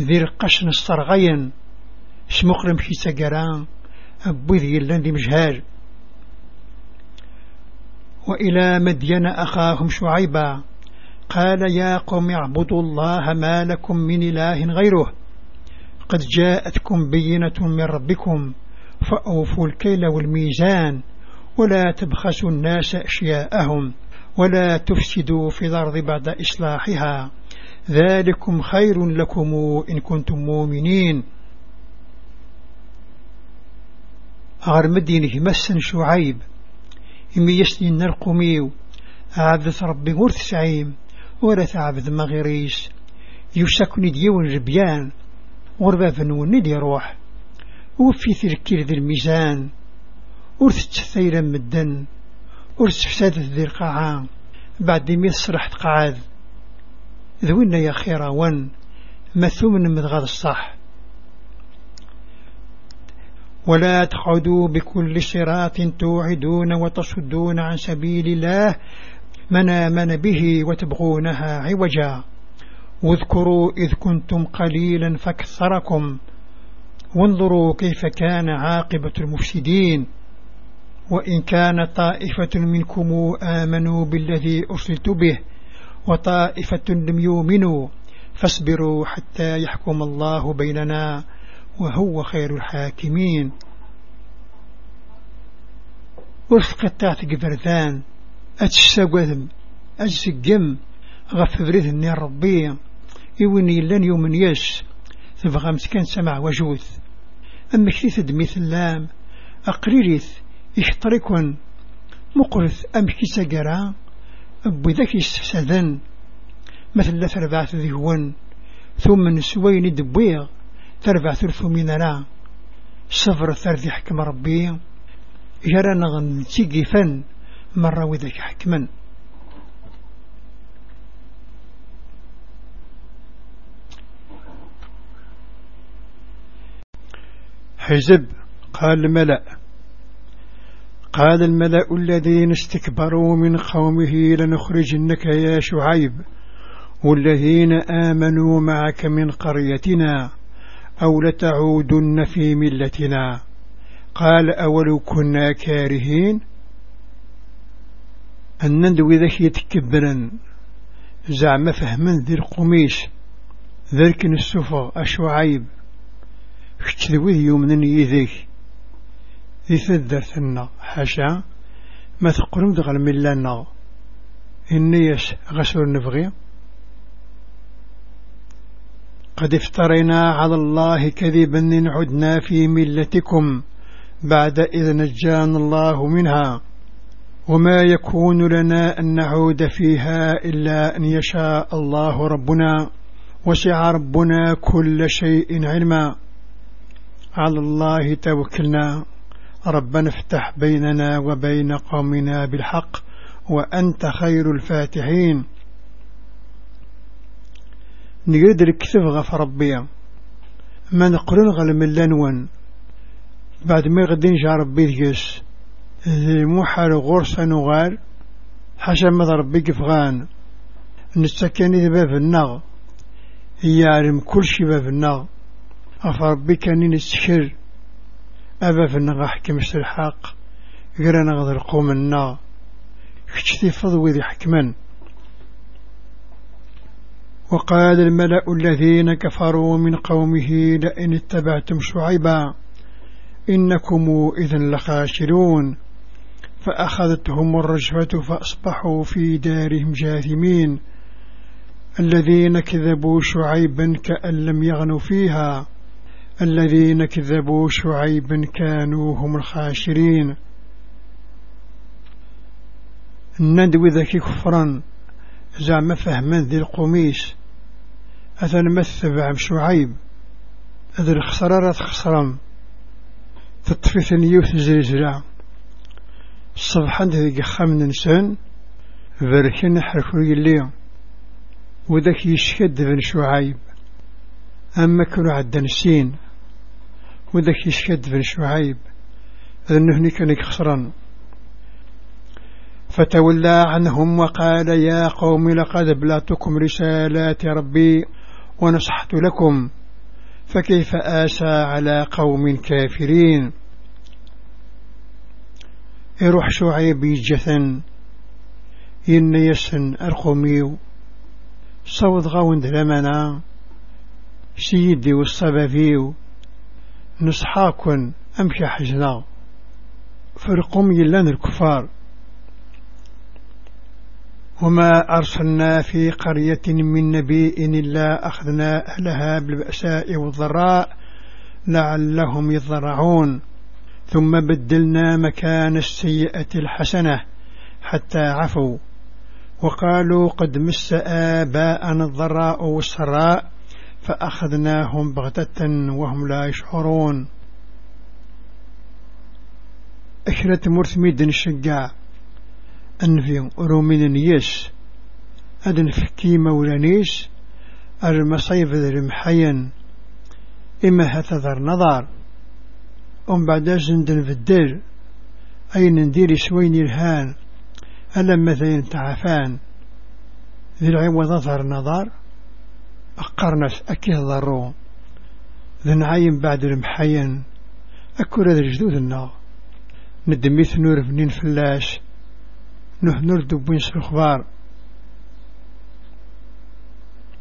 [SPEAKER 1] ذي رقاش نسترغين شمقرم في سقران. أبوذ يلان ذي مجهار وإلى مدين أخاهم شعيبا. قال يا قوم اعبدوا الله ما لكم من إله غيره. قد جاءتكم بينة من ربكم فأوفوا الكيل والميزان ولا تبخسوا الناس أشياءهم ولا تفسدوا في الأرض بعد إصلاحها. ذلكم خير لكم إن كنتم مؤمنين. غير مدينه مسن شعيب. إمي يسني نرقميو عبد ربي ورث سعيم. ورث عبد مغيريس يسكن ديون جبيان غربا وني دي روح. وفي تركير ذي الميزان. ورث تثيرا مدن. ورث فسادة ذي القاعة. بعد مية صرحت قعاد. ذوينا يا خيرا ون. مثومن مدغاد الصح. ولا تقعدوا بكل صراط توعدون وتصدون عن سبيل الله. من آمن به وتبغونها عوجا. واذكروا إذ كنتم قليلا فاكثركم وانظروا كيف كان عاقبة المفسدين. وإن كان طائفة منكم آمنوا بالذي أرسلت به وطائفة لم يؤمنوا فاصبروا حتى يحكم الله بيننا وهو خير الحاكمين. ورفقتات قبرثان أتشتاقذم أجسقم غف بريث النير ربي يوني لن يومن يش تبغى مسكن سمع وجوث. أما كثيث دميث اللام أقريريث يحطركن مقرث أم كي سقرا أبو ذاك يستفسدن مثل ثربعة ذهون ثم نسوين دبويغ تربع ثلث من لا صفر ثرث حكم ربي. جرى نغن فن مرة وذاك حكما. حزب قال الملأ. قال الملأ الذين استكبروا من قومه لنخرجنك يا شعيب. والذين آمنوا معك من قريتنا أو لتعودن في ملتنا. قال أولو كنا كارهين؟ أن ندوي ذاك يتكبرا زعم فهما ذي القميش ذلك السفر أشعيب كتذويه يومن يذيك ذي ثدرتنا حاشا. ما تقرم دغل من لنا إني غسر نبغي قد افترينا على الله كذبا إن عدنا في ملتكم. بعد إذ نجانا الله منها. وما يكون لنا أن نعود فيها إلا أن يشاء الله ربنا وسع ربنا كل شيء علما. على الله توكلنا. ربنا افتح بيننا وبين قومنا بالحق وأنت خير الفاتحين. نقدر الكتب غف ربيا ما نقرن غل من لنون. بعد ما يغدين جا ربي ذيس ذي محر غرصة نغال ما ربي كفغان نستكن إذا باب النغ. يعلم كل شي باب النغ. أفربي كان نستشر أبا في النغ حكم الحق. غير نغض القوم النغ. كتشتي فضوي ذي حكمان وقال الملأ الذين كفروا من قومه لئن اتبعتم شعيبا. إنكم إذن لخاشرون. فأخذتهم الرجفة فأصبحوا في دارهم جاثمين الذين كذبوا شعيبا كأن لم يغنوا فيها الذين كذبوا شعيبا كانوا هم الخاشرين الندو ذكي كفرا زعم فهما ذي القميس أثن مثب عم شعيب أذ الخسرارة خسرم تطفيث نيوث زلزلة. الصبح ذي خام ننسان بركن حركو يلي وذاك يشكد بن شعيب أما كانوا عدن السين وذاك يشكد بن شعيب أنه كان يخسران فتولى عنهم وقال يا قوم لقد ابلغتكم رسالات ربي ونصحت لكم فكيف آسى على قوم كافرين؟ يروح شعيب جثن ين يسن أرقميو صوت غاون دلمنا سيدي والصبابيو نصحاكن أمشي حزنا فرقم يلان الكفار. وما أرسلنا في قرية من نبي إلا أخذنا أهلها بالبأساء والضراء لعلهم يضرعون. ثم بدلنا مكان السيئة الحسنة حتى عفوا. وقالوا قد مس آباءنا الضراء والسراء فأخذناهم بغتة وهم لا يشعرون. أشرة مرثميد الشجاع. أنفي رومين نيس. أدن فكي مولانيس المصيف المحين إما هتذر نظر أم بعد زندن في الدير. أين ندير سوين الهان ألم مثلا تعفان. ذي العوض ظهر نظر. أقرنس أكيه ضرو. ذي نعين بعد المحين أكور ذي الجدود النار ندميث نور بنين فلاش. نه نردو بنس الخبار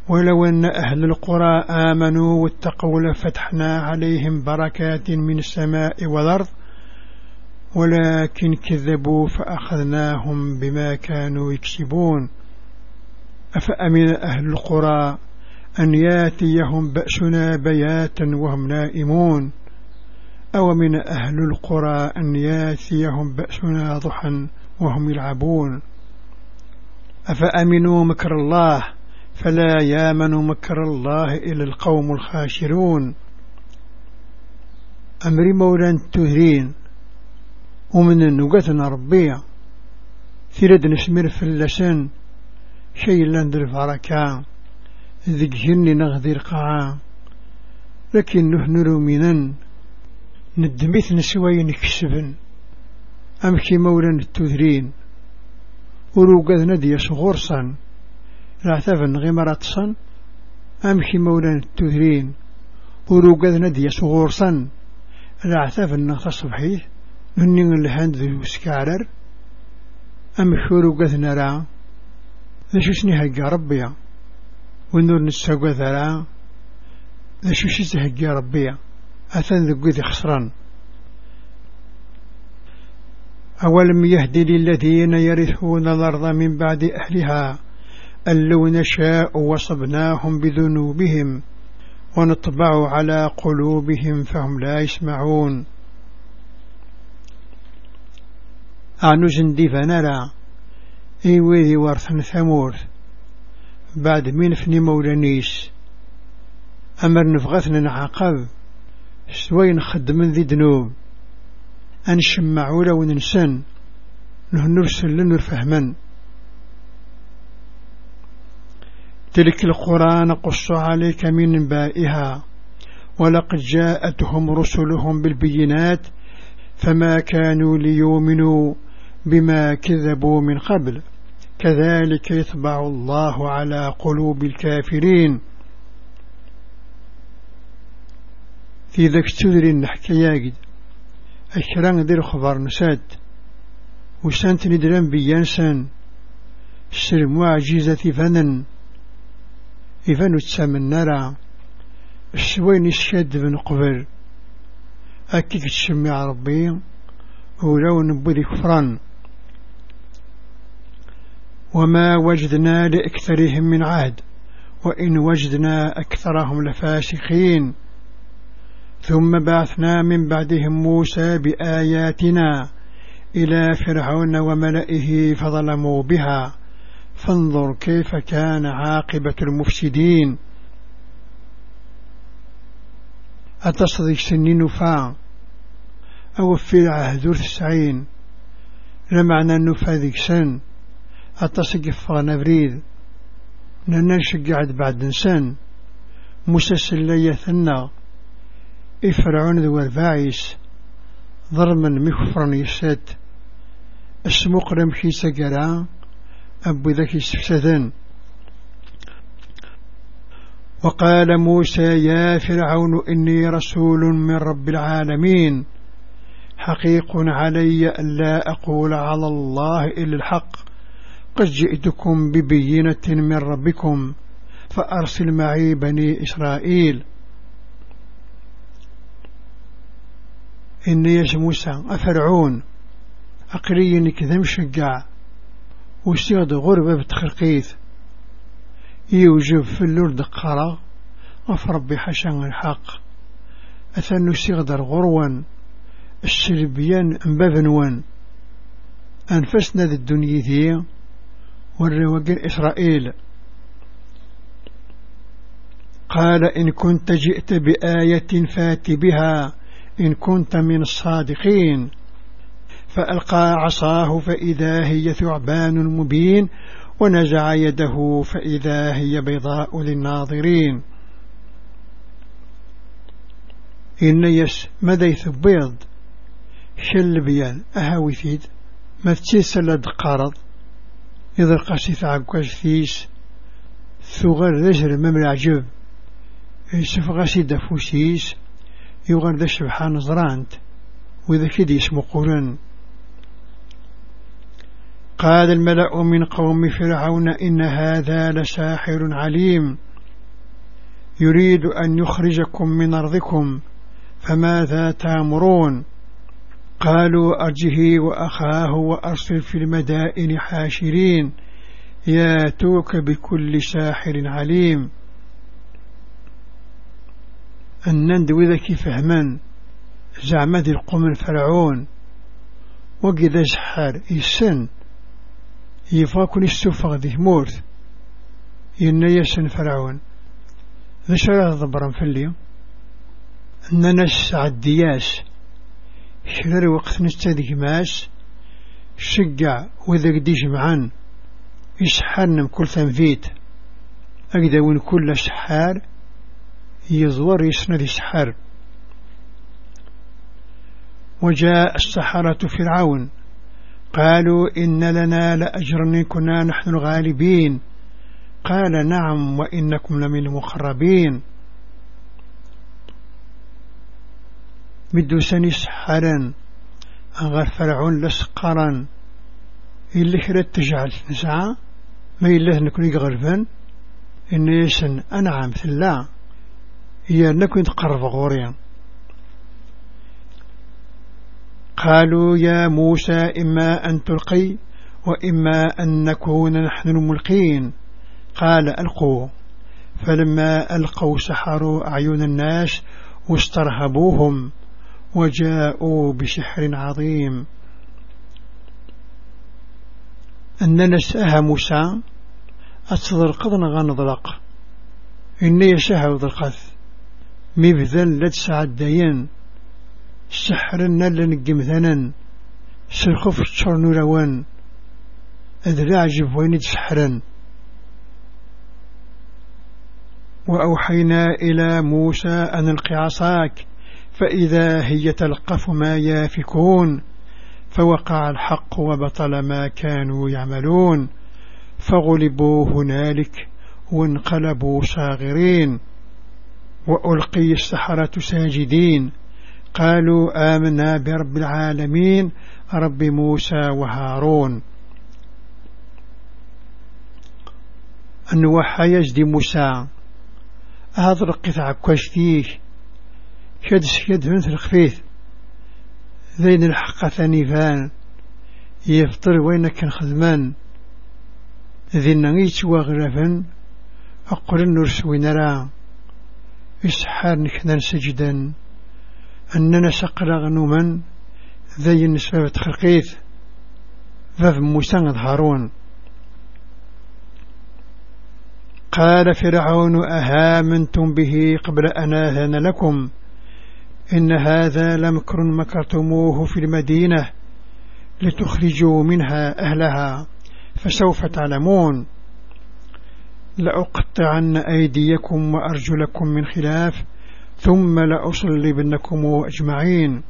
[SPEAKER 1] ولو أن أهل القرى آمنوا واتقوا لفتحنا عليهم بركات من السماء والأرض ولكن كذبوا فأخذناهم بما كانوا يكسبون. أفأمن أهل القرى أن ياتيهم بأسنا بياتا وهم نائمون؟ أو من أهل القرى أن ياتيهم بأسنا ضحا وهم يلعبون؟ أفأمنوا مكر الله فلا يامن مكر الله إلى القوم الخاشرون. أمري مولا تهرين. ومن النقاتنا ربيع. ثيرد نسمير في اللسان. شيء لاندر فركا ذيك جني نغذي القاعة لكن نحن رومينا ندميت نسوي نكسبن أمشي مولا التذرين وروقذ ندي صغورصا العتافن غمرة صن أمشي مولا التذرين وروقذ ندي صغورصا العتافن نغتصبحيه مني الهند ذي وسكارر أمشي روقذ نرى ذا شسني هقا ربيا ونور نستقوى ذرا ذا شسني هقا ربيا أثن ذي خسران. أولم يهدي للذين يرثون الأرض من بعد أهلها أن لو نشاء وصبناهم بذنوبهم ونطبع على قلوبهم فهم لا يسمعون. أعنو زندي فنرى إيوذي ورثن ثمور بعد من فني مولانيس أمر نفغثنا نعقب سوين خدم ذي دنوب أنشمعوا لو ننسان نرسل لنر فهما تلك القرآن قص عليك من بائها ولقد جاءتهم رسلهم بالبينات فما كانوا ليؤمنوا بما كذبوا من قبل. كذلك يطبع الله على قلوب الكافرين. في ذاك تدري نحكي ياجد أكران دير خبر نساد وسانت ندران بيانسان السر معجزة فنن. إفن تسامن نرى السوين الشاد بن قبل أكيك تسمع ربي ولو نبذي كفران. وما وجدنا لأكثرهم من عهد وإن وجدنا أكثرهم لفاسخين ثم بعثنا من بعدهم موسى بآياتنا إلى فرعون وملئه فظلموا بها. فانظر كيف كان عاقبة المفسدين. أتصدق سنين فا أو في العهد السعين. لمعنى النفا ذيك سن. أتصدق فانا بريد ننشق بعد نسان مسسل ليثنا إفرعون ذو الفاعس. ضرما مكفرا يسد. اسمقرم في سقرا أبو ذكي سفسدن وقال موسى يا فرعون إني رسول من رب العالمين. حقيق علي ألا أقول على الله إلا الحق. قد جئتكم ببينة من ربكم فأرسل معي بني إسرائيل. إني يا موسى أفرعون أقري كذا مشقع وسيغد غربة بتخرقيث يوجب في اللورد قرى غف ربي حشان الحق. أثنو سيغدر غروا السربيان أنبابنوان أنفسنا ذي الدنيا ذي والرواقين إسرائيل. قال إن كنت جئت بآية فات بها. إن كنت من الصادقين. فألقى عصاه فإذا هي ثعبان مبين ونزع يده فإذا هي بيضاء للناظرين. إن يس مديث بيض شل بيان أهاوثيد ما تسلد قارض إذا قاسي عقاش ثيس ثغر ذجر ممر عجب يسف غاسي دفوسيس يغر ذا سبحان زرانت وإذا كده اسمه قرن. قال الملأ من قوم فرعون إن هذا لساحر عليم. يريد أن يخرجكم من أرضكم فماذا تأمرون؟ قالوا أرجه وأخاه وأرسل في المدائن حاشرين ياتوك بكل ساحر عليم. أنند وذا فهمان زعما ذي القوم الفرعون. وقذا سحار يسن. يفاكن السفغ ذي مورث. ينا يسن فرعون. ذا شرع ضبرا اليوم. أننا عدياس شرر وقت نستذيك ماس شقع وإذا قدي جمعان. يسحرنا كل تنفيت. أقدا وين كل سحار. يزور يسند يسحر. وجاء السحرة فرعون. قالوا إن لنا لأجرا كنا نحن الغالبين. قال نعم وإنكم لمن المقربين. مدو سني سحرا أغر فرعون لسقرا. إلا كرات تجعل نسعى ما إلا نكون يغرفا إن يسن أنعم ثلا هي نكون تقرب غوريا. قالوا يا موسى إما أن تلقي وإما أن نكون نحن الملقين. قال ألقوا فلما ألقوا سحروا أعين الناس واسترهبوهم وجاءوا بسحر عظيم. أننا سأها موسى. أتصدر قضنا غنضلق. إني يساها وضلقث مبذل لدسع الدين. سحرنا لنقم سرخف الشرن روان أذراع جفوين سحرا وأوحينا إلى موسى أن القي عصاك فإذا هي تلقف ما يافكون فوقع الحق وبطل ما كانوا يعملون. فغلبوا هنالك وانقلبوا صاغرين وألقي السحرة ساجدين. قالوا آمنا برب العالمين رب موسى وهارون. أن وحى يجدي موسى. هذا رقيت عكوشتيه شد سيد مثل الخفيث. ذين الحق ثانيفان. يفطر وينك خدمان. ذين نغيت وغرفا أقول النرس وينرا إسحار نكنا سجدا. أننا سقر غنوما ذي النسبة خرقيث ذا موسى هارون. قال فرعون أهامنتم به قبل أن آذن لكم؟ إن هذا لمكر مكرتموه في المدينة لتخرجوا منها أهلها فسوف تعلمون. لأقطعن أيديكم وأرجلكم من خلاف ثم لأصلبنكم أجمعين.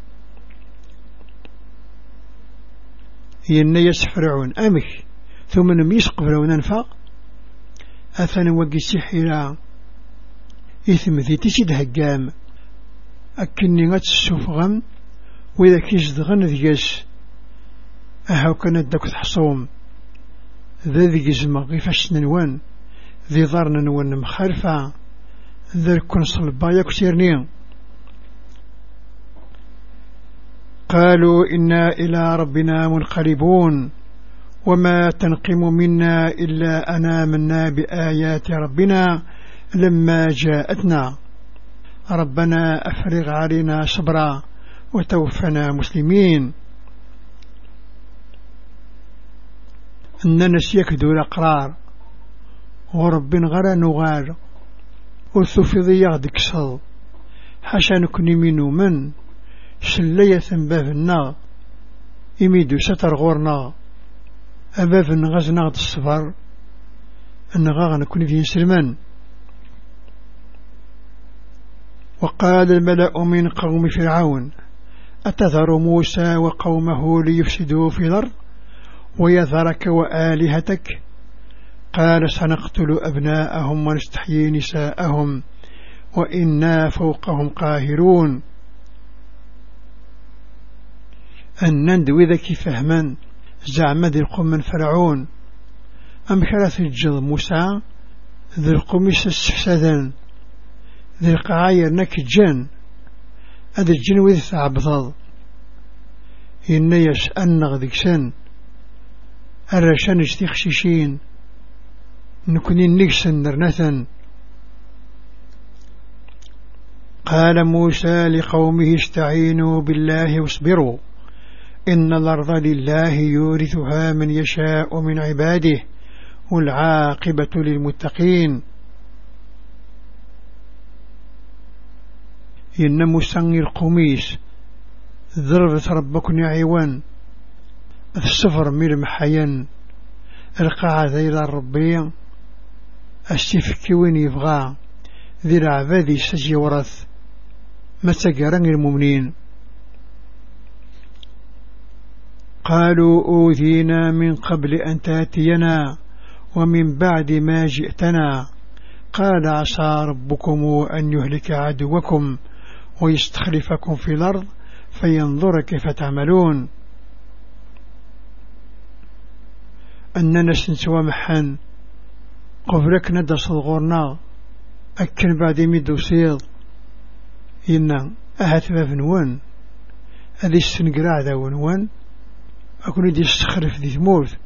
[SPEAKER 1] ين يسفرعون. أمك ثم نم يسقفرون أنفا أثنى وقي سحيرا إثم ذي تسيد هقام. أكني غات السفغم وإذا كيزدغن ذيس. أهو كانت داك تحصوم ذا ذي جزمة غيفاش ننوان ذي ضارنا نوان مخالفة كون صلبا يكسيرني قالوا إنا إلى ربنا منقلبون. وما تنقم منا إلا أنا منا بآيات ربنا لما جاءتنا. ربنا أفرغ علينا صبرا وتوفنا مسلمين. أننا سيكدو الأقرار. ورب غرى نغال وثفضي يغدك صل حاشا نكوني منو من شلية بابنا إميدو ستر غورنا أباب غزنا غد الصفر أنغا نكون في سلمان وقال الملأ من قوم فرعون أتذر موسى وقومه ليفسدوا في الأرض ويذرك وآلهتك قال سنقتل أبناءهم ونستحيي نساءهم وإنا فوقهم قاهرون. أن ندوي ذكي فهما زعم ذي القوم من فرعون. أم كرث الجض موسى ذي القميس السحسدان ذي القعاير نك الجن هذا الجن وذي ثعبضض. إن يسألنا ذيك سن الرشان اجتخششين. نكوني نكسن نرنثا قال موسى لقومه استعينوا بالله واصبروا. إن الأرض لله يورثها من يشاء من عباده والعاقبة للمتقين. إن مسنغ القميس ضربت ربكن عيوان. السفر المحيان القاعدة إلى الربية السفك وين يبغى ذي العبادي سجي ورث ما تقرن المؤمنين. قالوا أوذينا من قبل أن تأتينا ومن بعد ما جئتنا. قال عسى ربكم أن يهلك عدوكم ويستخلفكم في الأرض فينظر كيف تعملون. أننا سنسوى محن قبلك ندى صدغورنا أكن بعد ميدو سيض إنا أهات باب نوان. هذه السنقراع ذا ونوان. أكون يدي استخرف ذي ثمورت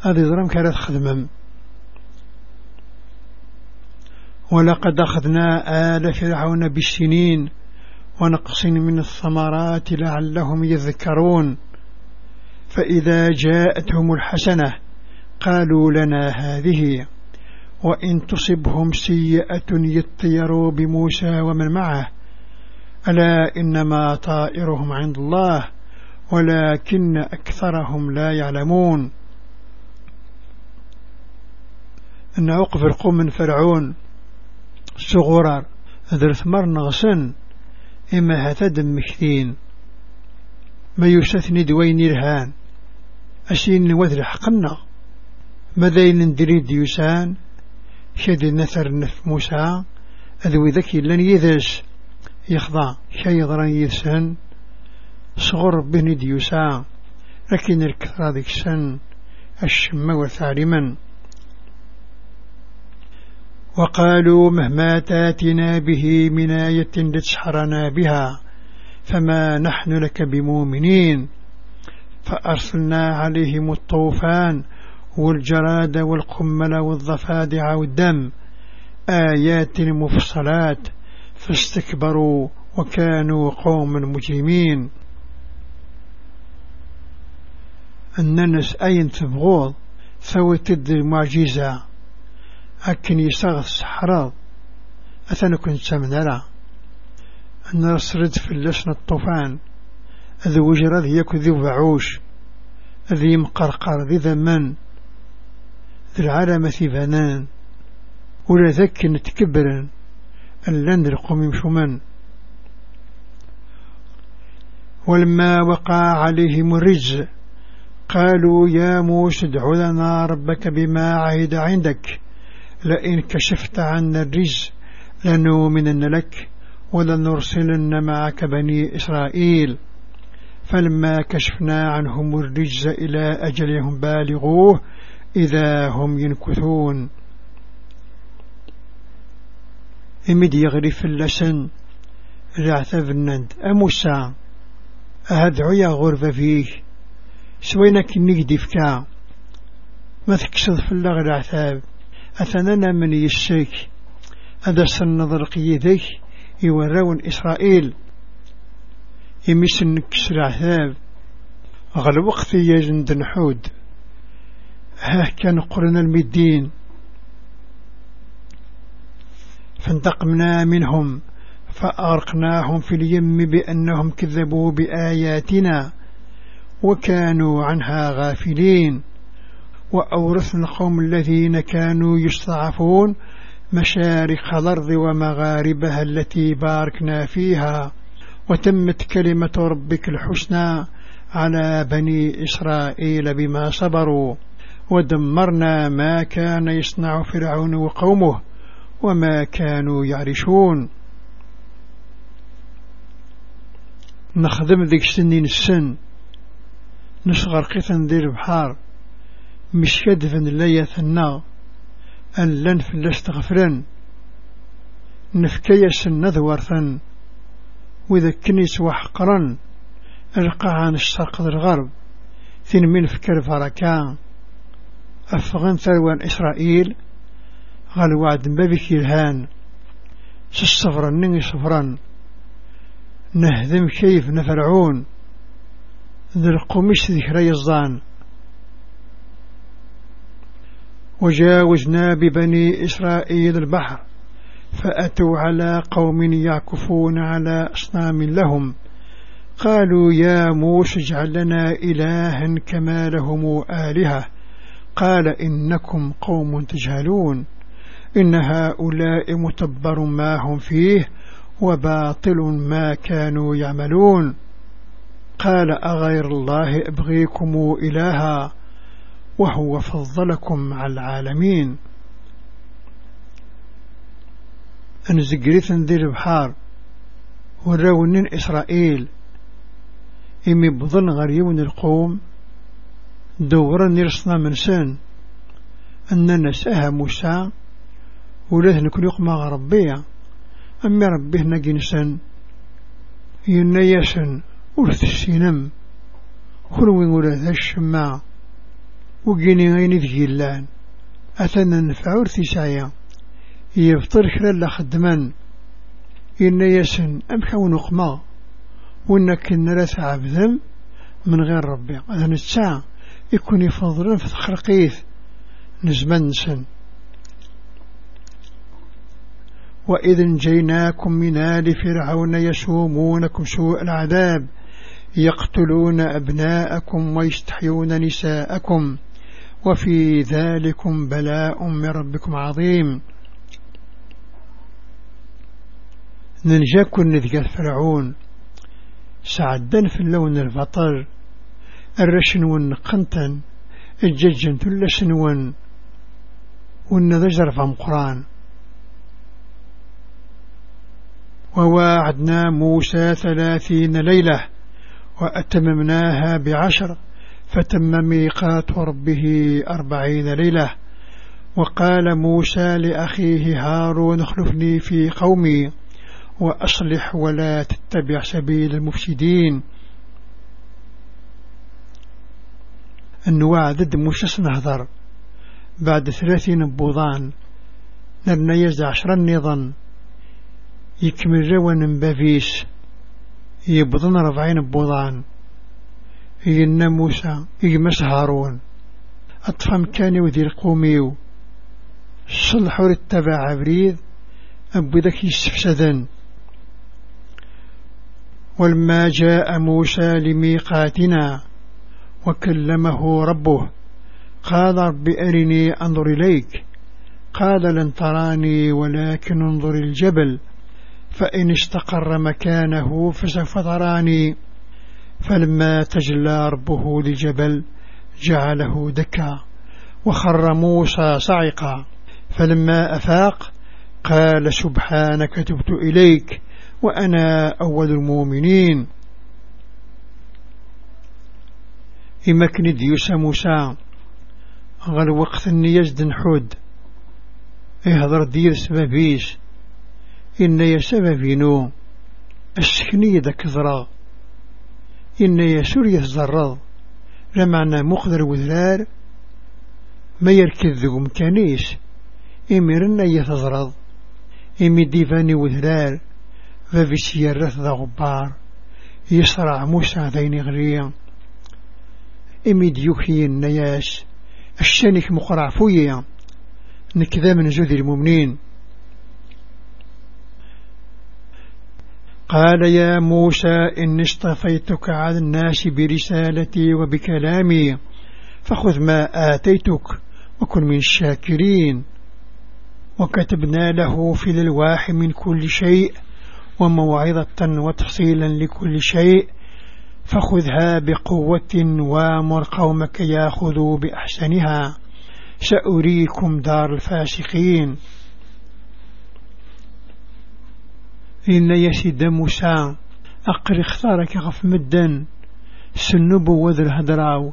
[SPEAKER 1] هذه ضرم كانت خدمم. ولقد أخذنا آل فرعون بالسنين ونقص من الثمرات لعلهم يذكرون. فإذا جاءتهم الحسنة قالوا لنا هذه وإن تصبهم سيئة يطيروا بموسى ومن معه. ألا إنما طائرهم عند الله ولكن أكثرهم لا يعلمون. أن أوقف القوم من فرعون صغرار ذرث مر نغسن إما هتدم مكثين ما يستثني دوين الهان أسين وذر حقنا ماذا ندري ديوسان شد نثر نف موسى أذوي ذكي لن يذس يخضع شي يضرن يذسن صغر بني ديوسا لكن الكثرة ذيك سن الشم وثالما وقالوا مهما تاتنا به من آية لتسحرنا بها فما نحن لك بمؤمنين. فأرسلنا عليهم الطوفان والجراد والقمل والضفادع والدم. آيات مفصلات. فاستكبروا وكانوا قوم مجرمين. الناس أين تبغوض؟ ثوي تد المعجزة. أكن يساغ الصحراء أثنى كنت سمنا أن رسرد في اللسن الطوفان. أذي وجر ذي يكو ذي وعوش ذي مقرقر العالم ذي بنان ولا ذك نتكبرا أن القوم يمشومن ولما وقع عليهم الرجز قالوا يا موسى ادع لنا ربك بما عهد عندك. لئن كشفت عنا الرجز لنؤمنن لك ولنرسلن معك بني إسرائيل. فلما كشفنا عنهم الرجز إلى أجلهم بالغوه إذا هم ينكثون. إمد يغرف اللسن. النند أموسى. أهدعو يا غرفة فيه. سوينا كنك ديفكا ما تكسد في اللغة العثاب أثننا من يسيك هذا سنظر قيديك. يوراون إسرائيل. يمسن كسر عثاب غل وقت يجند نحود ها كان قرن المدين. فانتقمنا منهم فأغرقناهم في اليم بأنهم كذبوا بآياتنا وكانوا عنها غافلين. وأورثنا القوم الذين كانوا يستضعفون مشارق الأرض ومغاربها التي باركنا فيها. وتمت كلمة ربك الحسنى على بني إسرائيل بما صبروا. ودمرنا ما كان يصنع فرعون وقومه وما كانوا يعرشون. نخدم ذيك سنين السن. نصغر قيثا ذي البحار. مش كدفن لا يثنى. أن لن فلست غفرا نفكي سن ذورثا وإذا كنيس وحقرا القى عن الشرق الغرب. ثين من فكر فركان أفغان ثروان إسرائيل قال وعد بابك الهان سصفرا نني صفرا نهدم كيف نفرعون ذي القميش ذكري الظان وجاوزنا ببني إسرائيل البحر فأتوا على قوم يعكفون على أصنام لهم. قالوا يا موسى اجعل لنا إلها كما لهم آلهة. قال إنكم قوم تجهلون إن هؤلاء متبر ما هم فيه وباطل ما كانوا يعملون. قال أغير الله أبغيكم إلها وهو فضلكم على العالمين. أن زقريث ذي البحار وراونين إسرائيل. إمي بظن غريون القوم دورا من سن. أننا ساها موسى ولاه نكون يقمى ربيا أمي ربيه نجنسا ينيسا ورث السينم. خلوين ولا ذا الشماع وقيني غيني ذي اللان أثنى نفع ورثي سايا. يفطر خلال خدمان ينيسا أمحو نقمى وإنك نرث عبذم من غير ربي. هذا الساعة. يكون يفضل في تخرقيث نزمان سن وإذ جيناكم من آل فرعون يسومونكم سوء العذاب يقتلون أبناءكم ويستحيون نساءكم وفي ذلكم بلاء من ربكم عظيم. ننجاكم نذكر فرعون سعدا في اللون الفطر الرشن والنقنتن الججن ثلسن ون والنذجر فهم قرآن. وواعدنا موسى ثلاثين ليلة وأتممناها بعشر فتم ميقات ربه أربعين ليلة. وقال موسى لأخيه هارون اخلفني في قومي وأصلح ولا تتبع سبيل المفسدين. النواع ضد موسى نهضر بعد ثلاثين بوضان نرنا يزع عشر النظام يكمل روان بافيس. يبضن ربعين بوضان. ينا موسى يجمس هارون. أطفم كان وذي القوميو صلحوا للتبع عبريد. أبو ذاك يستفسدن ولما جاء موسى لميقاتنا. وكلمه ربه. قال رب أرني أنظر إليك. قال لن تراني ولكن انظر الجبل. فإن استقر مكانه فسوف تراني. فلما تجلى ربه لجبل جعله دكا. وخر موسى صعقا. فلما أفاق قال سبحانك تبت إليك. وأنا أول المؤمنين. إمكن ديوس موسى غير وقت يزد نحود يهضر دير سبابيش إن يسببينو السكنية ذا كذرا إن يسور يتزرض لمعنى مقدر وذرار ما يركض ذو مكانيس إمرنا يتزرض إمي ديفاني وذرار ففي سيارة ذا غبار يسرع موسى ذين غريا. إمي ديوكي النياس الشانك مقرع فويا. نكذا من زوذي المؤمنين. قال يا موسى إني اصطفيتك على الناس برسالتي وبكلامي. فخذ ما آتيتك وكن من الشاكرين. وكتبنا له في الألواح من كل شيء وموعظة وتفصيلا لكل شيء. فخذها بقوة وامر قومك ياخذوا بأحسنها. سأريكم دار الفاسقين. إن يسيد موسى. أقر اختارك غف مدن سنبو وذ الهدراو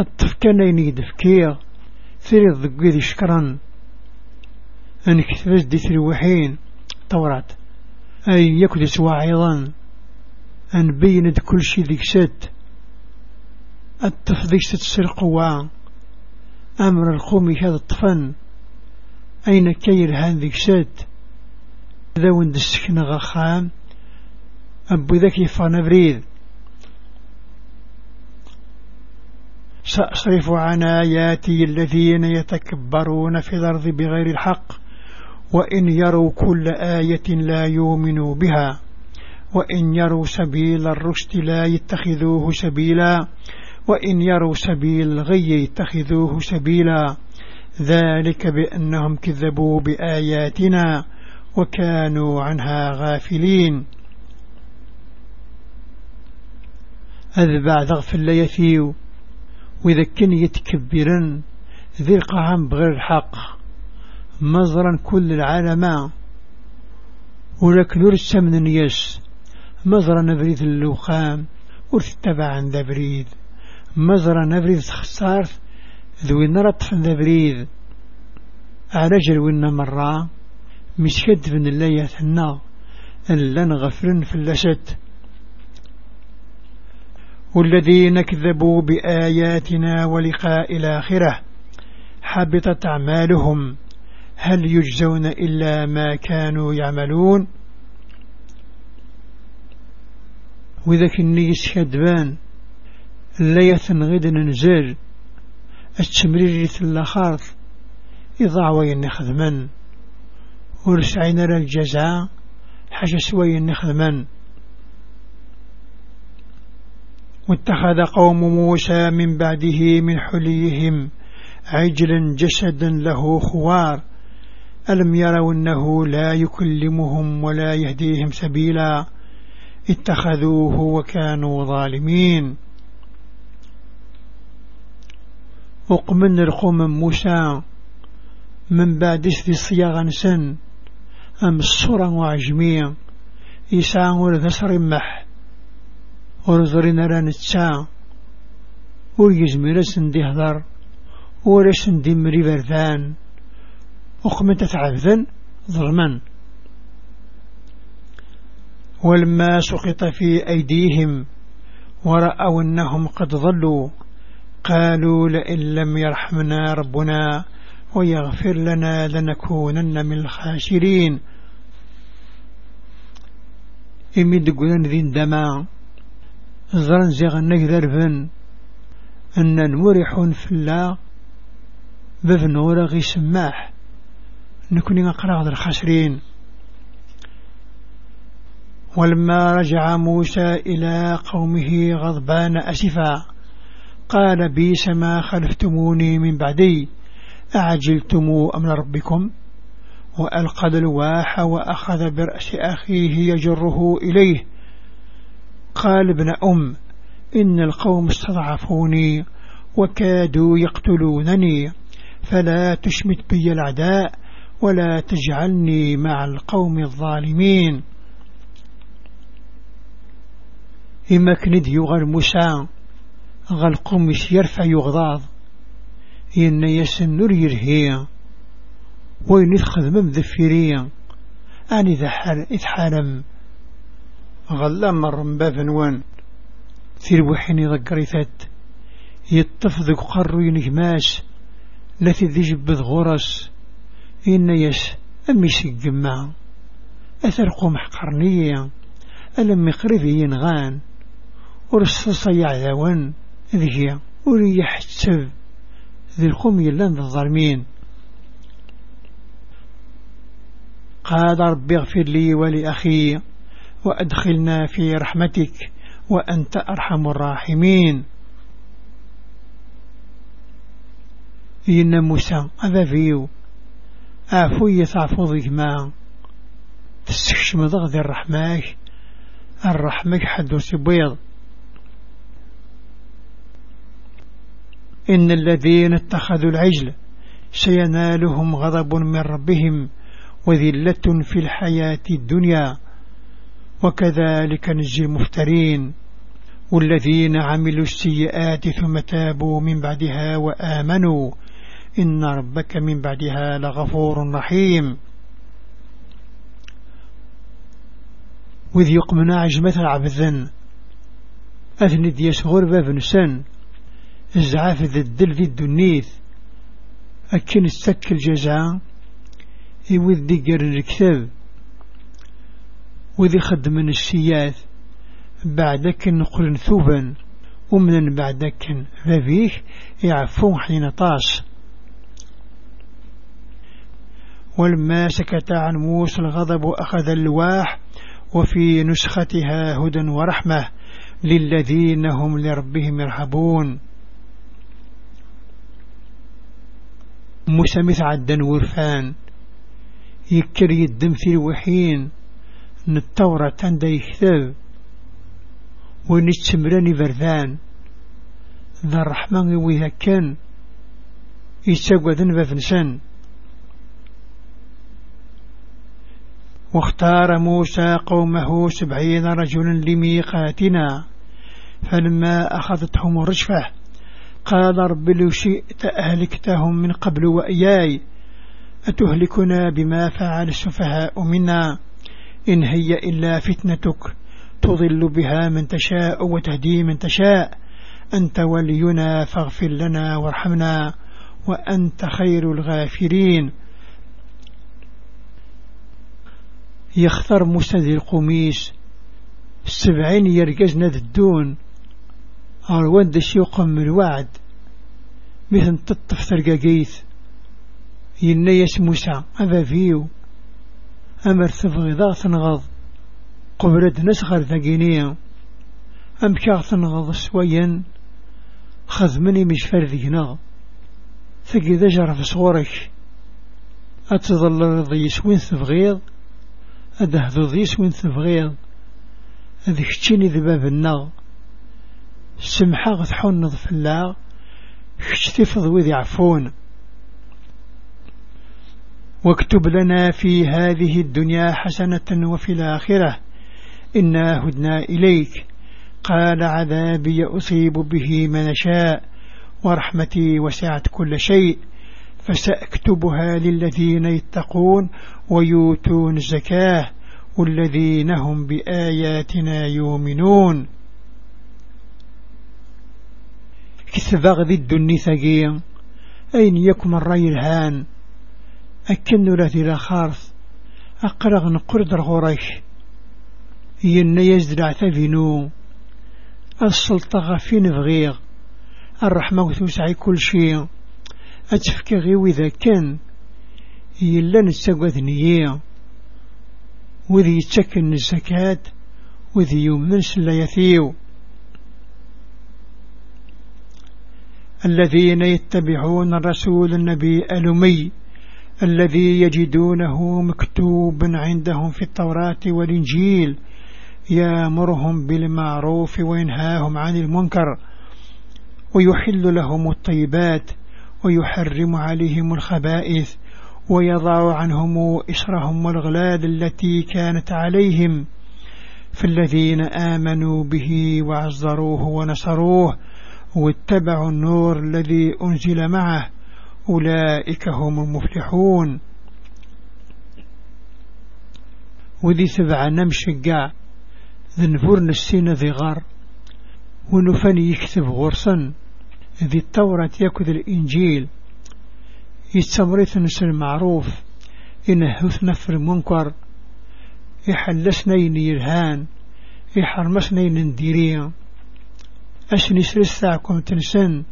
[SPEAKER 1] التفكان يدفكير ثري الضقيد شكرا أنك تفزدي تروحين طورات أي يكدس واعظا. أن بيند كل شي ذيك ست التفضيش تتسرقوا أمر القوم هذا الطفن. أين كير هذيك ست ذا وند السكنة غخام أبو ذاك يفانا بريد سأصرف عن آياتي الذين يتكبرون في الأرض بغير الحق وإن يروا كل آية لا يؤمنوا بها. وإن يروا سبيل الرشد لا يتخذوه سبيلا وإن يروا سبيل الغي يتخذوه سبيلا. ذلك بأنهم كذبوا بآياتنا وكانوا عنها غافلين. هذا بعد غفل لا يثيو وإذا كان يتكبرا ذي القعام بغير الحق. مزرا كل العالم ولكن ورسا من النيس مزرا نبريد اللوخام ورتبع عن ذا بريد مزرا نبريد خسارت ذوين رطف ذا بريد على جلونا مرة مسكد من الله يثنى ألا نغفرن في اللشت والذين كذبوا بآياتنا ولقاء الآخرة حبطت أعمالهم. هل يجزون إلا ما كانوا يعملون؟ وذاك النيس كدبان لا يثنغد ننزل. التمرير الآخر. إضاع وين خدما ورسعين الجزاء حاجة سوي نخدما واتخذ قوم موسى من بعده من حليهم عجلا جسدا له خوار. ألم يروا أنه لا يكلمهم ولا يهديهم سبيلا. اتخذوه وكانوا ظالمين. وقمن القوم موسى من بعد في صياغا سن أم الصورة وعجمية يسعى ورثسر مح ورزرين ران التساع ويزمير سندي هضر ولا سندي مري برثان وقمت تعذن ظلما. ولما سقط في أيديهم ورأوا أنهم قد ضلوا. قالوا لئن لم يرحمنا ربنا ويغفر لنا لنكونن من الخاسرين. إمي دقلن ذين دما زرن زيغن ذرفن أن نورح في الله بفن ورغي سماح. نكوني أقرأ الخاسرين ولما رجع موسى إلى قومه غضبان أسفا قال بيس ما خلفتموني من بعدي أعجلتم أمر ربكم؟ وألقى الواح وأخذ برأس أخيه يجره إليه. قال ابن أم إن القوم استضعفوني وكادوا يقتلونني فلا تشمت بي العداء ولا تجعلني مع القوم الظالمين. إما كند يغر موسى غالقوم يرفع يغضاض ين يسن نور يرهي وين يتخدم ذفيريا أني ذا حال إتحالم غلا مر بافنوان تيروحين ذكريثات يطف ذك قرو ينجماس لا ذي غرس إن يس أمي سجمع أثر قمح قرنية ألم مقربي ينغان. ورصص يعذوان ذي وريح السب ذي القوم يلان الظالمين. قال ربي اغفر لي ولأخي وأدخلنا في رحمتك وأنت أرحم الراحمين. إن موسى هذا فيو أعفو يتعفوضك ما تستكشم ضغذ الرحمة الرحمة حدوث بيض. إن الذين اتخذوا العجل سينالهم غضب من ربهم وذلة في الحياة الدنيا. وكذلك نجي المفترين والذين عملوا السيئات ثم تابوا من بعدها وآمنوا إن ربك من بعدها لغفور رحيم. وذ يقمنا عجمة العبذن أثني ديس غربة بنسان الزعاف ذا الدل ذي الدنيث. أكن السك الجزاء يوذ ديقر الكتاب وذي خدم السياث. بعدك نقل ثوبا. ومن بعدك ذبيه يعفو حين طاس. ولما سكت عن موسى الغضب أخذ اللواح وفي نسختها هدى ورحمة. للذين هم لربهم يرحبون موسى مثعدا ورفان يكر يدم في الوحين. التوراة تندى يكتب. ونتسمراني بردان ذا الرحمن وإذا كان يتساقوا ذنبا فنسان واختار موسى قومه سبعين رجلا لميقاتنا. فلما أخذتهم الرجفة قال رب لو شئت أهلكتهم من قبل وإياي. أتهلكنا بما فعل السفهاء منا؟ إن هي إلا فتنتك. تضل بها من تشاء وتهدي من تشاء. أنت ولينا فاغفر لنا وارحمنا وأنت خير الغافرين. يختار ذي القميس السبعين يرقزنا الدون. أروان دشي يقم الوعد؟ مثل تطف ترقاقيث ينيس موسى أبا فيو. أمر تبغي ذا تنغض قبرد نسخر ثقينية أم كاغ تنغض سويا خذ مني مش نغ ثقي ذا جرف صورك. أتظل رضي سوين تبغيض أدهذو ذيس وين تبغيض أذ كتشيني ذباب النغ. سمحا غتحون في الله كتفض وذي عفون واكتب لنا في هذه الدنيا حسنة وفي الآخرة. إنا هدنا إليك. قال عذابي أصيب به من شاء ورحمتي وسعت كل شيء. فسأكتبها للذين يتقون ويوتون الزكاة والذين هم بآياتنا يؤمنون. كتب غذي الدني ثقيا أين يكم الرأي الهان؟ أكن ذي لا خارث أقرغ نقرد الغريش. ين يزدع ثبنو السلطة غفين بغيغ الرحمة وتوسعي كل شيء. أتفكى غيو إذا كان يلا نستقوذ نية. وذي يتسكن الزكاة. وذي يؤمن سلا يثيو. الذين يتبعون الرسول النبي الأمي الذي يجدونه مكتوبا عندهم في التوراة والإنجيل يأمرهم بالمعروف وينهاهم عن المنكر ويحل لهم الطيبات ويحرم عليهم الخبائث ويضع عنهم إسرهم والغلال التي كانت عليهم فالذين آمنوا به وعزروه ونصروه واتبعوا النور الذي أنزل معه. أولئك هم المفلحون. وذي سبع نمشقع ذنفور نسين ذي غار. ونفني يكتب غرسا. ذي التوراة يأكد الإنجيل. يتمريث نس المعروف. إنه نفر المنكر يحلسنا ينيرهان يحرمسنا ينديريا أشني سرساكم تنسن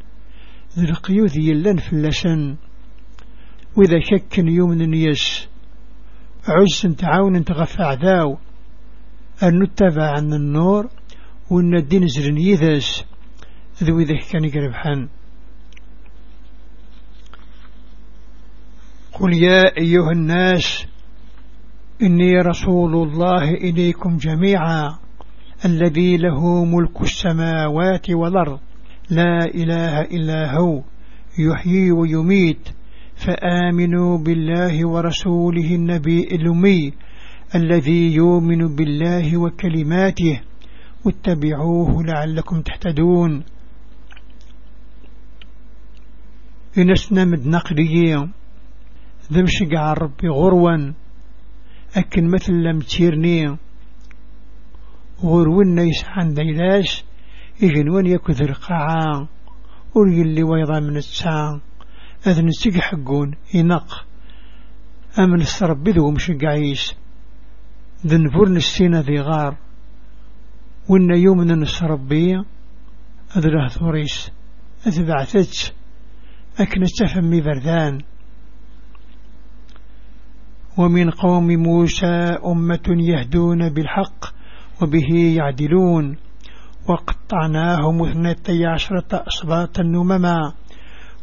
[SPEAKER 1] ذي القيوذ يلن في اللسن وإذا شك يوم نيس عز تعاون تغفى عداو. أن نتبع عن النور وأن الدين زرن يذس ذو إذا كان يقربحان قل يا أيها الناس إني رسول الله إليكم جميعا. الذي له ملك السماوات والأرض. لا إله إلا هو يحيي ويميت. فآمنوا بالله ورسوله النبي الأمي الذي يؤمن بالله وكلماته. واتبعوه لعلكم تحتدون إنسنا مد نقليين ذمشق عن ربي غروا. أكن مثل لم تيرني غرون يسعان ديلاش إغنوان يكذر قاعا وريلي ويضا من الساعة أذن السيق حقون ينق. أمن السربي ذو مشقعيس ذن فرن السينة ذي غار. وإن يومنا نسربي أذره ثوريس. أذبعثتش أكن استفهمي بردان ومن قوم موسى أمة يهدون بالحق. وبه يعدلون. وقطعناهم اثنتي عشرة أصباط نمما.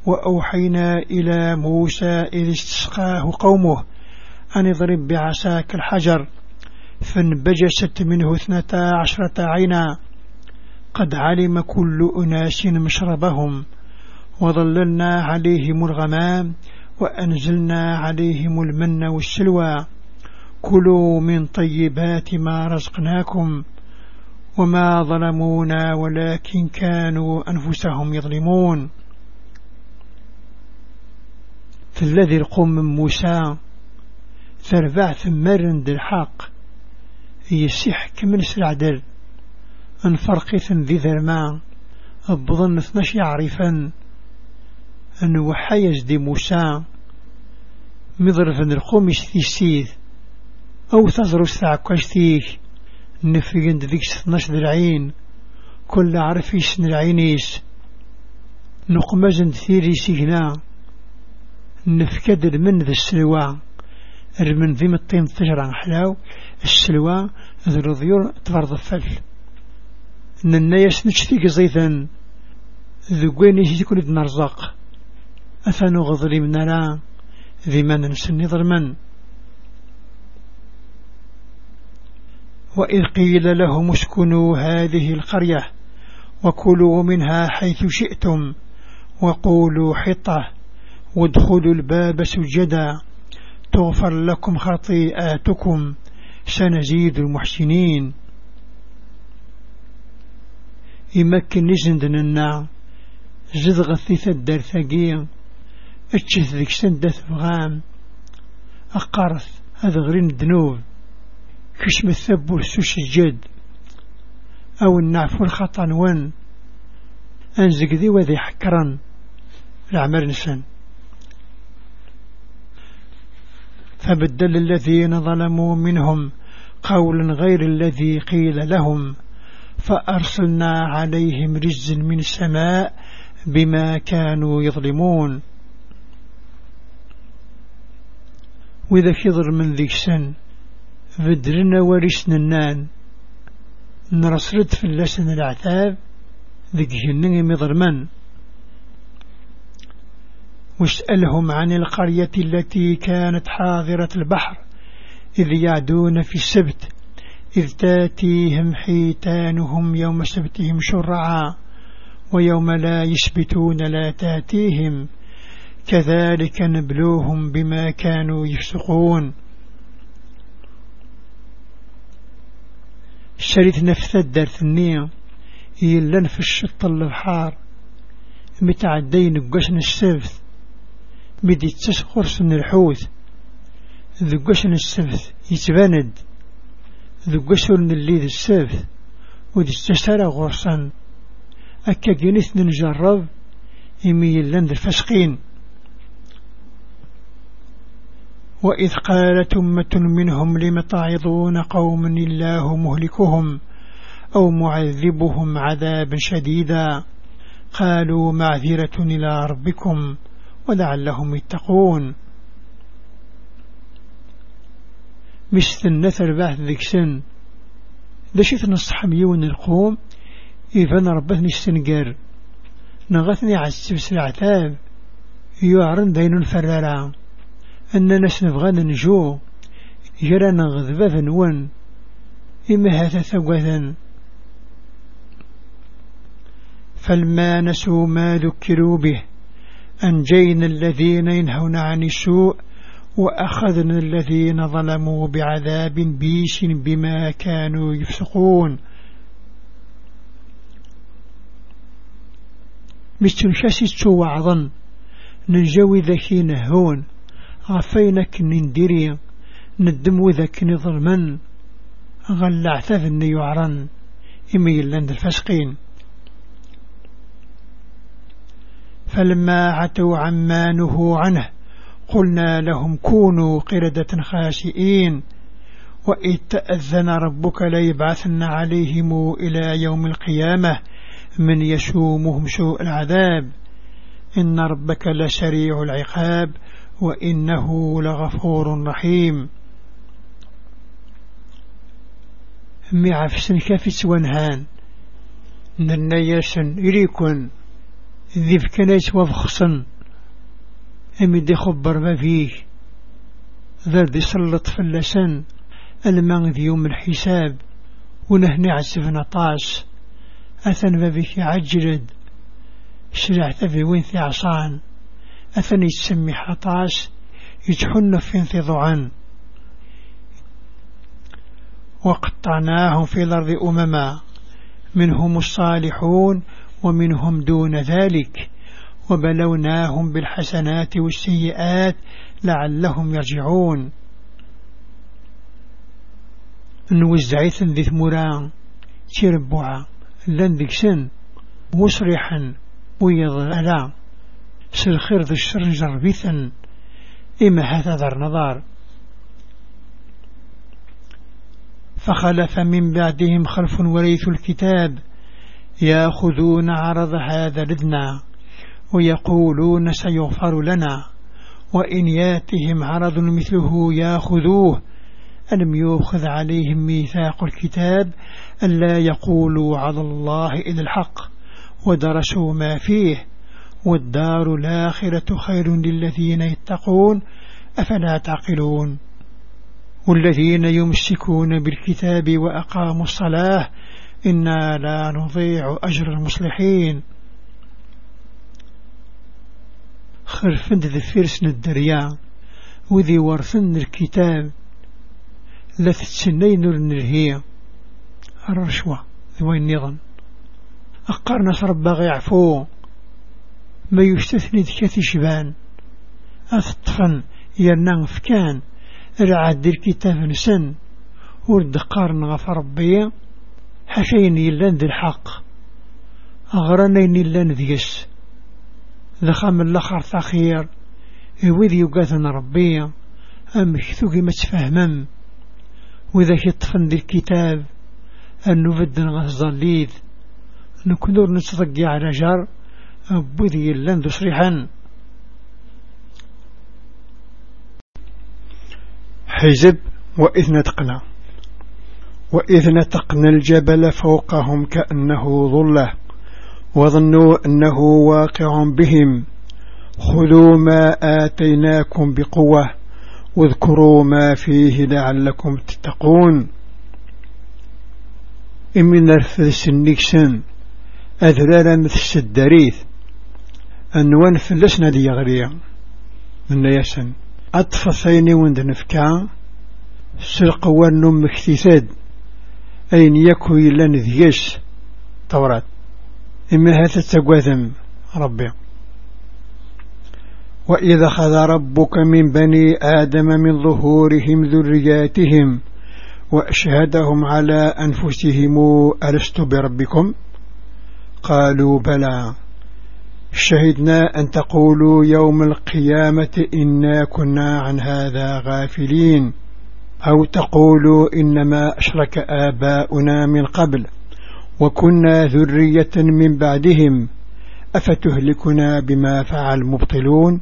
[SPEAKER 1] وأوحينا إلى موسى إذ استسقاه قومه أن اضرب بعساك الحجر. فانبجست منه اثنتا عشرة عينا. قد علم كل أناس مشربهم. وظللنا عليهم الغمام. وأنزلنا عليهم المن والسلوى. كلوا من طيبات ما رزقناكم وما ظلمونا ولكن كانوا أنفسهم يظلمون. فالذي القوم من موسى ثربع ثمرن الحق يسيح كمن سرعدل انفرقث ذي ذرما أبضن اثناش يعرفا أن وحيز دي موسى مضرف القوم يستيسيد أو تزرو الساعة ثيك نفقن ذيك ستناش العين. كل عرف يسن العينيس نقمزن ثيري سيهنا نفكد من ذي السلوى رمن ذي مطين تجرى حلاو. السلوى ذي الرضيور تفرض الفل الناس نشتيك زيثا ذقوين يكون ابن رزاق أفنو غضري من لا ذي من نسني ظلما وإذ قيل لهم اسكنوا هذه القرية وكلوا منها حيث شئتم وقولوا حطة وادخلوا الباب سجدا تغفر لكم خطيئاتكم سنزيد المحسنين. يمكن نزندنا زدغ الثيثة الدرثقية اتشث ذيك سندة فغام أقارث هذا غرين الذنوب. كشم الثب والسوش الجد أو النعف والخطأ ون أنزق ذي وذي حكرا. العمر نسان فبدل الذين ظلموا منهم قولا غير الذي قيل لهم. فأرسلنا عليهم رجز من السماء بما كانوا يظلمون. وإذا كذر من ذيك سن بدرنا النان نرسرد في اللسن العتاب ذيك جنن مظلمان واسألهم عن القرية التي كانت حاضرة البحر إذ يعدون في السبت إذ تاتيهم حيتانهم يوم سبتهم شرعا ويوم لا يسبتون لا تاتيهم. كذلك نبلوهم بما كانوا يفسقون. شريت نفس الدرس النية يلن في الشط البحار متعدين قشن السبت مدي تسخر سن الحوت ذو قشن السبت يتباند ذو قشن الليل السبت ودي تسرى غرسان أكا جنس نجرب إمي لند الفسقين وإذ قالت أمة منهم لم تعظون قوم الله مهلكهم أو معذبهم عذابا شديدا قالوا معذرة إلى ربكم ولعلهم يتقون. مستنة البعث ذيك سن. دشيت نصح ميون القوم إذا ربثني السنقر نغثني عسبس العتاب. يعرن دين الفرارة. أننا سنبغى ننجو جرى نغذبا ذنون إما هذا ثقوثا فلما نسوا ما ذكروا به أنجينا الذين ينهون عن السوء وأخذنا الذين ظلموا بعذاب بيس بما كانوا يفسقون. مستنشاسي وعظا ننجوي ذكي نهون غفينك نندري ندم ذاك نظلما. غلع ثذن يعرن. إمي لند الفسقين فلما عتوا عما نهوا عنه قلنا لهم كونوا قردة خاسئين وإذ تأذن ربك ليبعثن عليهم إلى يوم القيامة من يشومهم سوء العذاب. إن ربك لسريع العقاب. وإنه لغفور رحيم. معفسن كافس ونهان. ننيسن إليكن. ذي فكنيس وفخصن أمي دي خبر ما فيه. ذا دي سلط فلسن. الماء ذي يوم الحساب. ونهني عسفنا طاس أثن بابك عجلد شرعت في وين في عصان. أثن يسمي حطاس يجحن في انتظعان وقطعناهم في الأرض أمما. منهم الصالحون ومنهم دون ذلك. وبلوناهم بالحسنات والسيئات لعلهم يرجعون. نوزعيث ذي ثمران. تيربوعا لن ذيك سن. مسرحا ويضلا سلخير ذي الشر جربيثا إما هذا ذر نظار. فخلف من بعدهم خلف وريث الكتاب. يأخذون عرض هذا لدنا ويقولون سيغفر لنا. وإن ياتهم عرض مثله يأخذوه. ألم يوخذ عليهم ميثاق الكتاب ألا يقولوا على الله إلى الحق. ودرسوا ما فيه. والدار الآخرة خير للذين يتقون أفلا تعقلون؟ والذين يمسكون بالكتاب وأقاموا الصلاة إنا لا نضيع أجر المصلحين. خرفن ذي فرسن الدريا وذي ورثن الكتاب لثتسنين النرهية الرشوة ذوي النظام أقرنا رب يعفو. ما يستثني ذكاثي شبان. أثطفن يرنان فكان. رعاد الكتاب نسن ورد قارن غفر ربي حشين يلان ذي الحق أغرانين يلان ذيس ذخام الأخر تخير وذي يقاثن ربي أم كثوكي ما تفهمم. وإذا كتفن ذي الكتاب أن نفدن غزاليذ نكنور نتصدق على جار. بذي يلان تصريحا حزب وإذ نتقنا وإذ نتقنا الجبل فوقهم كأنه ظلة. وظنوا أنه واقع بهم. خذوا ما آتيناكم بقوة. واذكروا ما فيه لعلكم تتقون. إمن نرفذ السنكسن أذرالا مثل السدريث أنوان فلسنا دي غريا من يسن أطفصين وند نفكا. سلق ونم اكتثاد أين يكو إلا نذيش توراة إما هذا تقوذم ربي. وإذا خذ ربك من بني آدم من ظهورهم ذرياتهم وأشهدهم على أنفسهم ألست بربكم؟ قالوا بلى. شهدنا أن تقولوا يوم القيامة إنا كنا عن هذا غافلين. أو تقولوا إنما أشرك آباؤنا من قبل وكنا ذرية من بعدهم. أفتهلكنا بما فعل مبطلون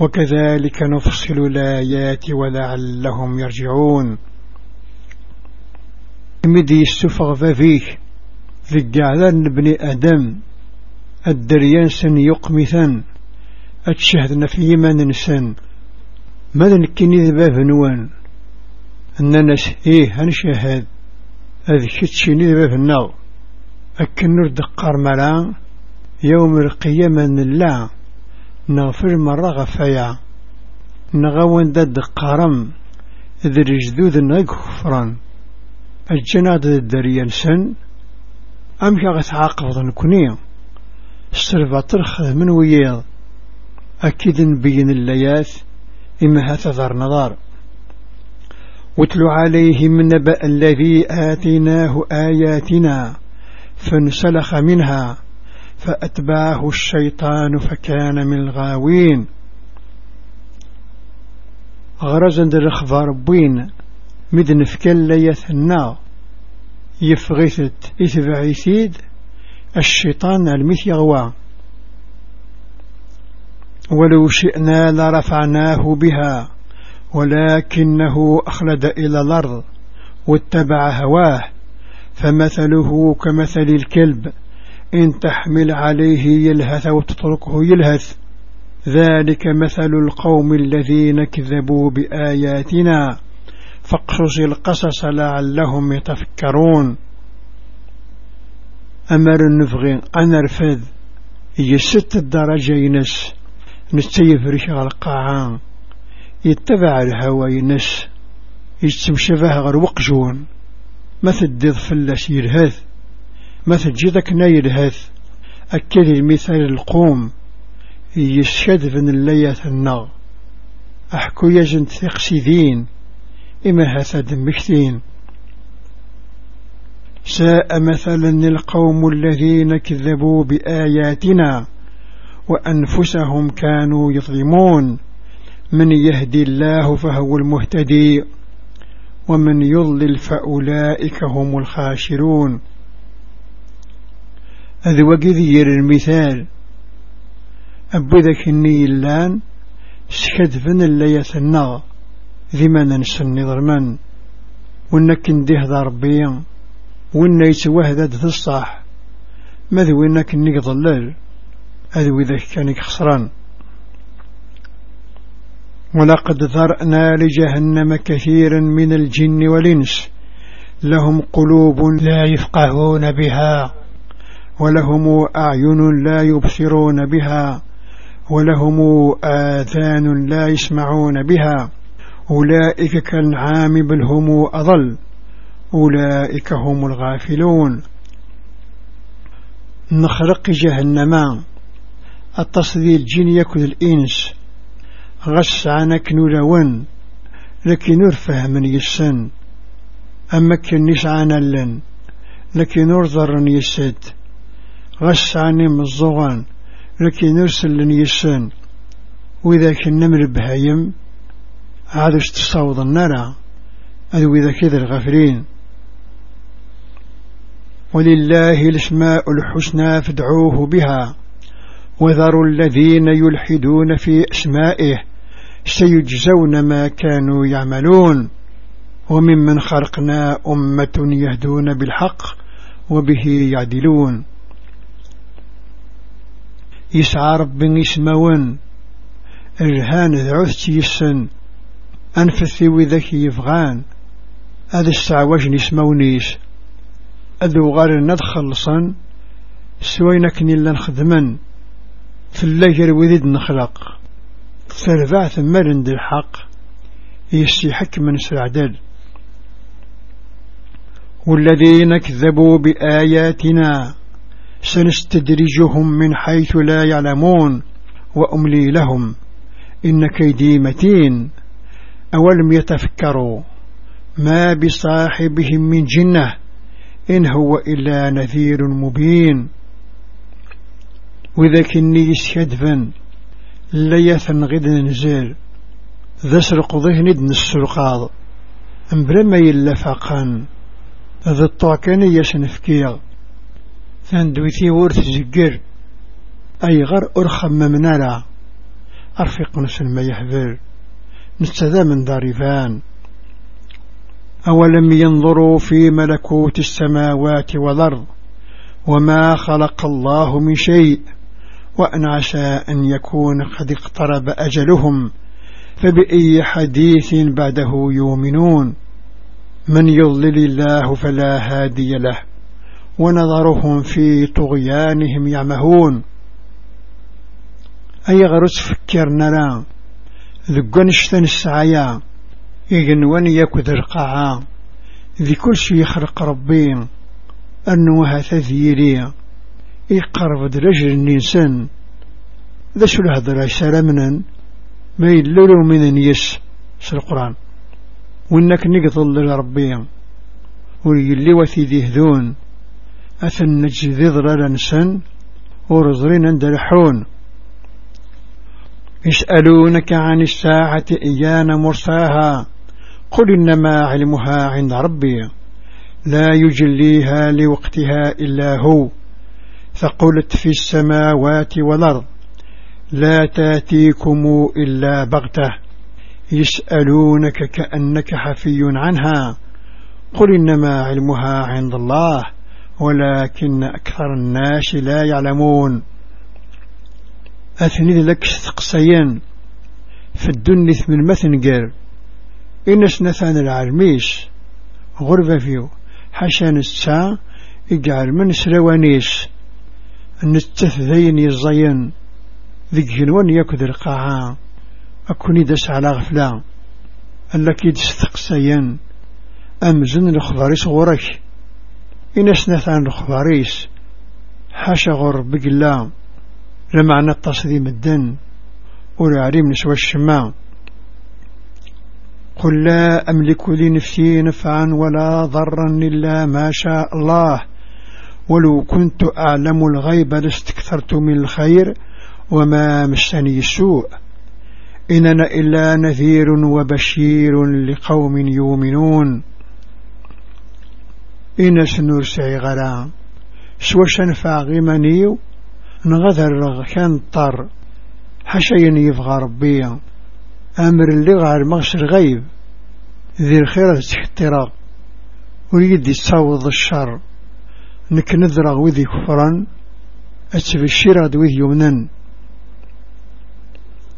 [SPEAKER 1] وكذلك نفصل الآيات ولعلهم يرجعون. مدي السفغ ففيه ذقعلان بني آدم. الدريان سن يقمثا أتشهدنا في يمان سن ماذا نكني ذباب نوان؟ أننا إيه هنشهد هذا كتشيني ذباب النار أكن نرد ملا يوم القيامة لا نغفر مرة غفايا. نغوان داد قارم ذي رجدود نغفران الجناد الدريان سن أمشي غتعاقب نكوني السرفة ترخذ من وياض أكيد نبين الليات إما هتذر نظار. واتلو عليهم نبأ الذي آتيناه آياتنا فانسلخ منها فأتباه الشيطان فكان من الغاوين. غرزا در ربين مدن فكال ليثنا يفغثت إثبعيثيد الشيطان المث يغوى ولو شئنا لرفعناه بها ولكنه أخلد إلى الأرض واتبع هواه فمثله كمثل الكلب إن تحمل عليه يلهث وتتركه يلهث. ذلك مثل القوم الذين كذبوا بآياتنا فاقصص القصص لعلهم يتفكرون. أمر النفغي أنا رفض يست الدرجة ينس؟ نستيف رشغ القاعان يتبع الهوى ينس. يتمشفه غير وقجون. ما تديض فلاس يرهث ما تجيدك نايرهث أكد المثال القوم. يشهد بن اللية النغ. أحكو يجن ثقسيذين إما هثد مكتين ساء مثلا القوم الذين كذبوا بآياتنا وأنفسهم كانوا يظلمون. من يهدي الله فهو المهتدي ومن يضلل فأولئك هم الخاشرون هذا وقذير المثال. أبو ذاك النيلان سكدفن اللي يثنى ذي ما ننسى النظرمان وانك نديه ربيا وإن يتوهد في الصح ماذا وإنك إنك ضلال هذا وإذا كان خسران. ولقد ذرأنا لجهنم كثيرا من الجن والإنس. لهم قلوب لا يفقهون بها. ولهم أعين لا يبصرون بها. ولهم آذان لا يسمعون بها. أولئك كالعام بل هم أضل. أولئك هم الغافلون. نخرق جهنم. التصدي الجن يكذ الإنس. غس عنك نولون. لكن نرفه من يسن. أما كنش عنا لن لكن نرضر يسد. غس عني مزغان لكن نرسل لن يسن. وإذا كنا البهايم عادش تصوض النار أذو إذا كذا الغافلين. ولله الاسماء الحسنى فادعوه بها. وذروا الذين يلحدون في أسمائه سيجزون ما كانوا يعملون. وممن خلقنا أمة يهدون بالحق وبه يعدلون. يسعى رب يسمون الهان ذعث يسن. أنفثي وذاك يفغان. هذا السعواج نسمونيش أذو غار ندخل سوينا كني إلا نخدمن في اللجر وذيد نخلق. ترفع ثم رند الحق يستحك من سعدل والذين كذبوا بآياتنا سنستدرجهم من حيث لا يعلمون. وأملي لهم إن كيدي متين. أولم يتفكروا ما بصاحبهم من جنة إن هو إلا نذير مبين. وإذا كني يسكدفن لا يثن غد نزل ذا سرق ذهن ادن السرقاض. امبلا ما يلفقان ذا الطاكن يسنفكيغ ثاندويتي ورث زقر أي غر أرخم ممنالا أرفق نسل يحذر. نستذا من دارفان أولم ينظروا في ملكوت السماوات والأرض وما خلق الله من شيء وأن عسى أن يكون قد اقترب أجلهم فبأي حديث بعده يؤمنون؟ من يضلل الله فلا هادي له ونظرهم في طغيانهم يعمهون. أي غرس فكرنا لا؟ ذقن اشتن يجنوان يكد القاعا ذي كل شي يخرق ربي. أنه تذيري يقرب درجل النسان. ذا شو الهضرة سلامنا ما يلولو من يس في القرآن. وإنك نقضل لربي. ويلي وثي ذي هذون. أثن نجذي ضرر نسن ورزرين عند الحون. يسألونك عن الساعة إيان مرساها. قل إنما علمها عند ربي لا يجليها لوقتها إلا هو. فقلت في السماوات والأرض لا تأتيكم إلا بغتة. يسألونك كأنك حفي عنها. قل إنما علمها عند الله ولكن أكثر الناس لا يعلمون. أثني لك استقصيان في الدنيا من مثنقر إن سنثان العالميس غربة فيو. حشان الساعة يجعل من سلوانيس نستثذين يزين ذيك جنوان ياكد القاعة. أكوني دس على غفلة ألك يدستقسيان أمزن الخباريس غورك. إن سنثان الخباريس حاشا غور بقلا. لمعنى التصديم الدن. ولا عليم نسوى الشماء. قل لا أملك لنفسي نفعا ولا ضرا إلا ما شاء الله. ولو كنت أعلم الغيب لاستكثرت من الخير وما مسني السوء. إننا إلا نذير وبشير لقوم يؤمنون. إن سنرسعي غلا سوى شنفع غمانيو نغذر كان طر. حشين يفغى ربي. أمر اللي غير مغسر غيب ذي الخير تحترى وريد يتصاوض الشر. نك نذرى وذي كفرا أتبشر وذي يمنا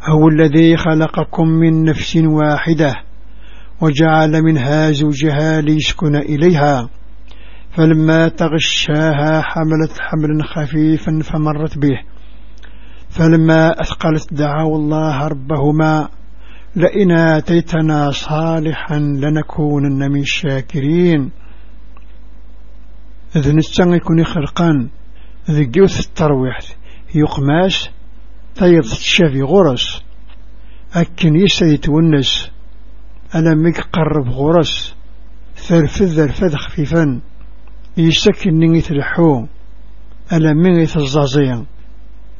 [SPEAKER 1] هو الذي خلقكم من نفس واحدة وجعل منها زوجها ليسكن إليها. فلما تغشاها حملت حملا خفيفا فمرت به. فلما أثقلت دعوا الله ربهما. لئن آتيتنا صالحا لنكونن من الشاكرين. إذن نستغل يكون خلقان ذي جوث الترويح يقماس تيض الشافي غرس. أكن يسيت ونس أنا ميك قرب غرس. ثرفذ ذرفذ خفيفا يسكن نيث الحو ألا ميث الزازية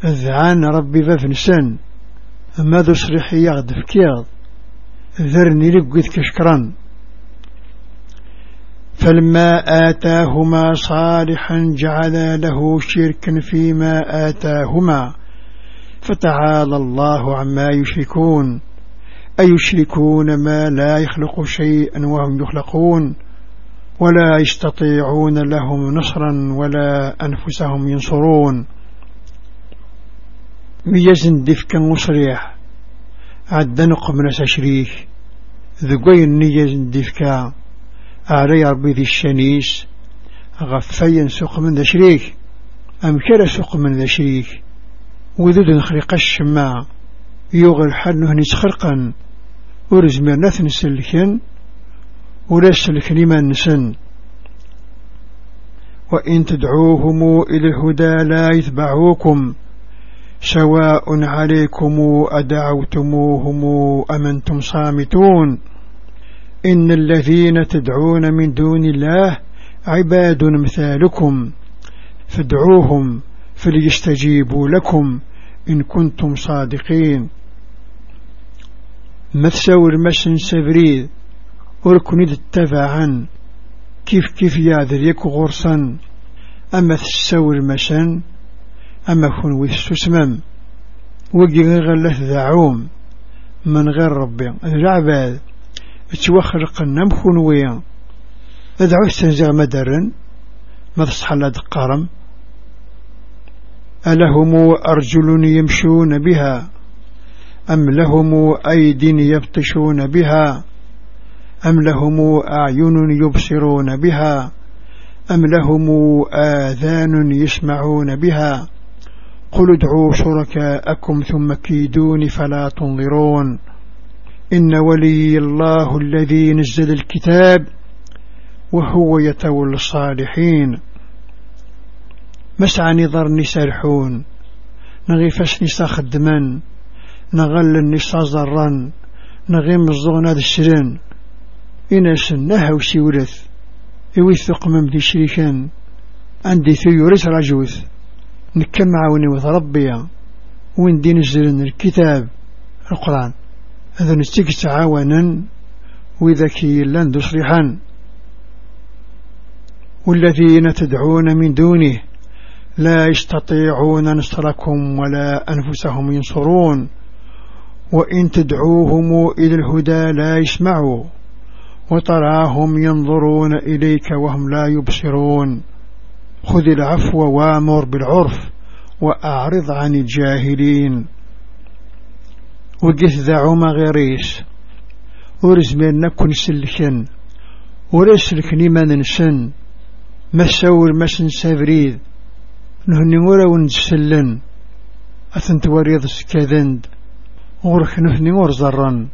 [SPEAKER 1] الذعان ربي بفنسان. أما ذو صريحي يغد فكيض ذرني لقيت كشكرا فلما آتاهما صالحا جعل له شركا فيما آتاهما. فتعالى الله عما يشركون. أيشركون ما لا يخلق شيئا وهم يخلقون. ولا يستطيعون لهم نصرا ولا أنفسهم ينصرون. ميزن دفكا مصريح عدنق من تشريك ذقين نيزن دفكا علي ربي ذي الشنيس. غفيا سوق من ذا شريك أم كلا سوق من ذا شريك وذود نخلق الشماع يوغ الحال نهني تخرقا ورزمير نثن سلكن. ولا سلكن ما نسن. وإن تدعوهم إلى الهدى لا يتبعوكم. سواء عليكم أدعوتموهم أم أنتم صامتون. إن الذين تدعون من دون الله عباد مثالكم. فادعوهم فليستجيبوا لكم إن كنتم صادقين. ما تساور مسن سبريد وركن التبعا كيف كيف يعذر يكو غرصا أما تساور مسن أما كن ويستسمم وقي غلث ذعوم من غير ربي. العباد اتوخرق النمخون ويا. ادعو استنزع مدرن ما تصحى لا دقارم ألهم أرجل يمشون بها أم لهم أيد يبطشون بها أم لهم أعين يبصرون بها أم لهم آذان يسمعون بها. قل ادعوا شركاءكم ثم كيدون فلا تنظرون. إن ولي الله الذي نزل الكتاب وهو يتولى الصالحين. مسعى نظر نسرحون نغيفش نسا خدما نغل النسا زرا نغيم الزغن هذا السرين. إناس نهى وسيورث يوثق من ذي شريكان عندي ثيوريس رجوث نكم معاوني وث ربيا وين دين الكتاب القرآن. هذا نستيك تعاونا وإذا كي لن تصرحا والذين تدعون من دونه لا يستطيعون نصركم ولا أنفسهم ينصرون. وإن تدعوهم إلى الهدى لا يسمعوا. وتراهم ينظرون إليك وهم لا يبصرون. خذ العفو وامر بالعرف وأعرض عن الجاهلين. وقث ذا عما غيريس ورزمين نكون سلكن. ورسلكني ما ننسن. مساور مسن سافريد نهني ورا ونسلن. أثنت وريض سكاذند غرخ نهني ورزرن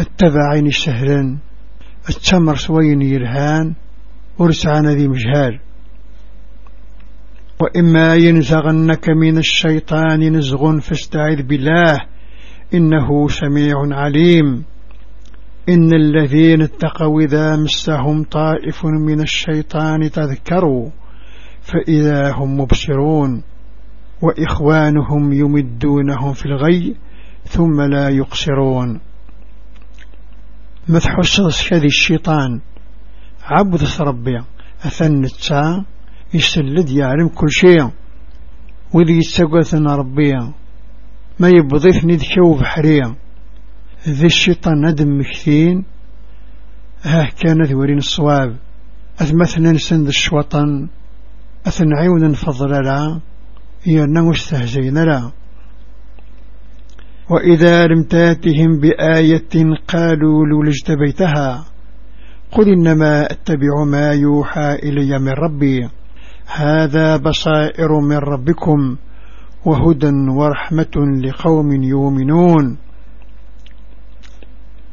[SPEAKER 1] التبعين السهلن التمر سوين يرهان. ورسعنا ذي مجهال. وإما ينزغنك من الشيطان نزغ فاستعذ بالله إنه سميع عليم. إن الذين اتقوا إذا مسهم طائف من الشيطان تذكروا فإذا هم مبصرون. وإخوانهم يمدونهم في الغي ثم لا يقصرون. مثحوش هذه الشيطان. عبد ربي أثن التسا يسلد يعلم كل شيء وذي يتسقثنا ربيا ما يبضيفني ذكو بحريا ذي الشيطان ندم مكثين ها كان ذورين الصواب. أثمثنا نسند الشوطن أثنعيون نفضل لا يرنا مستهزين لا. وإذا لم تاتهم بآية قالوا لولا اجتبيتها قل إنما أتبع ما يوحى إلي من ربي. هذا بصائر من ربكم وهدى ورحمة لقوم يؤمنون.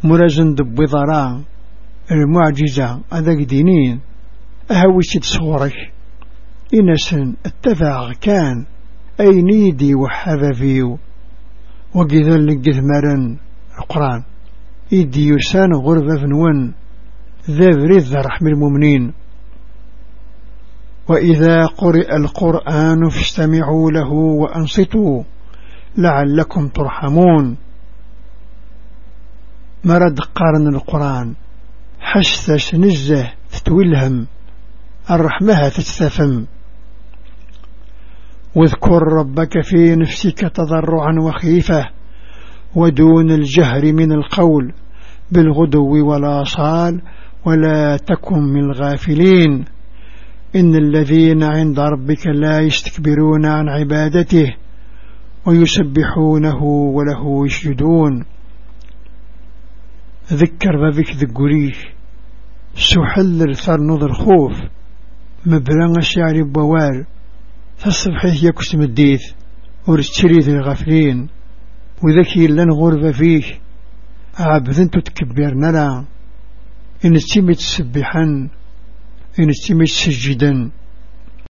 [SPEAKER 1] مرزن دبضراء المعجزة أذاك دينين أهوشت صورك إنسن اتفع كان أي نيدي وحبفيو وقذا لقذ القرآن. إيدي يسان غربة فنون. ذا بريد رحم المؤمنين. وإذا قرئ القرآن فاستمعوا له وأنصتوا لعلكم ترحمون. مرد قارن القرآن. حشتش نزه تتولهم الرحمة تتثفم واذكر ربك في نفسك تضرعا وخيفة ودون الجهر من القول بالغدو والآصال ولا تكن من الغافلين. إن الذين عند ربك لا يستكبرون عن عبادته ويسبحونه وله يسجدون. ذكر بابك ذكريش سحل الثرنض الخوف مبرنغ الشعر بوار فالصبح يكس مديث ورشتريد الغافلين وذكي لن غرب فيه عبذن تتكبرنا لا. إن تسمي تسبحا إن تسمي تسجدا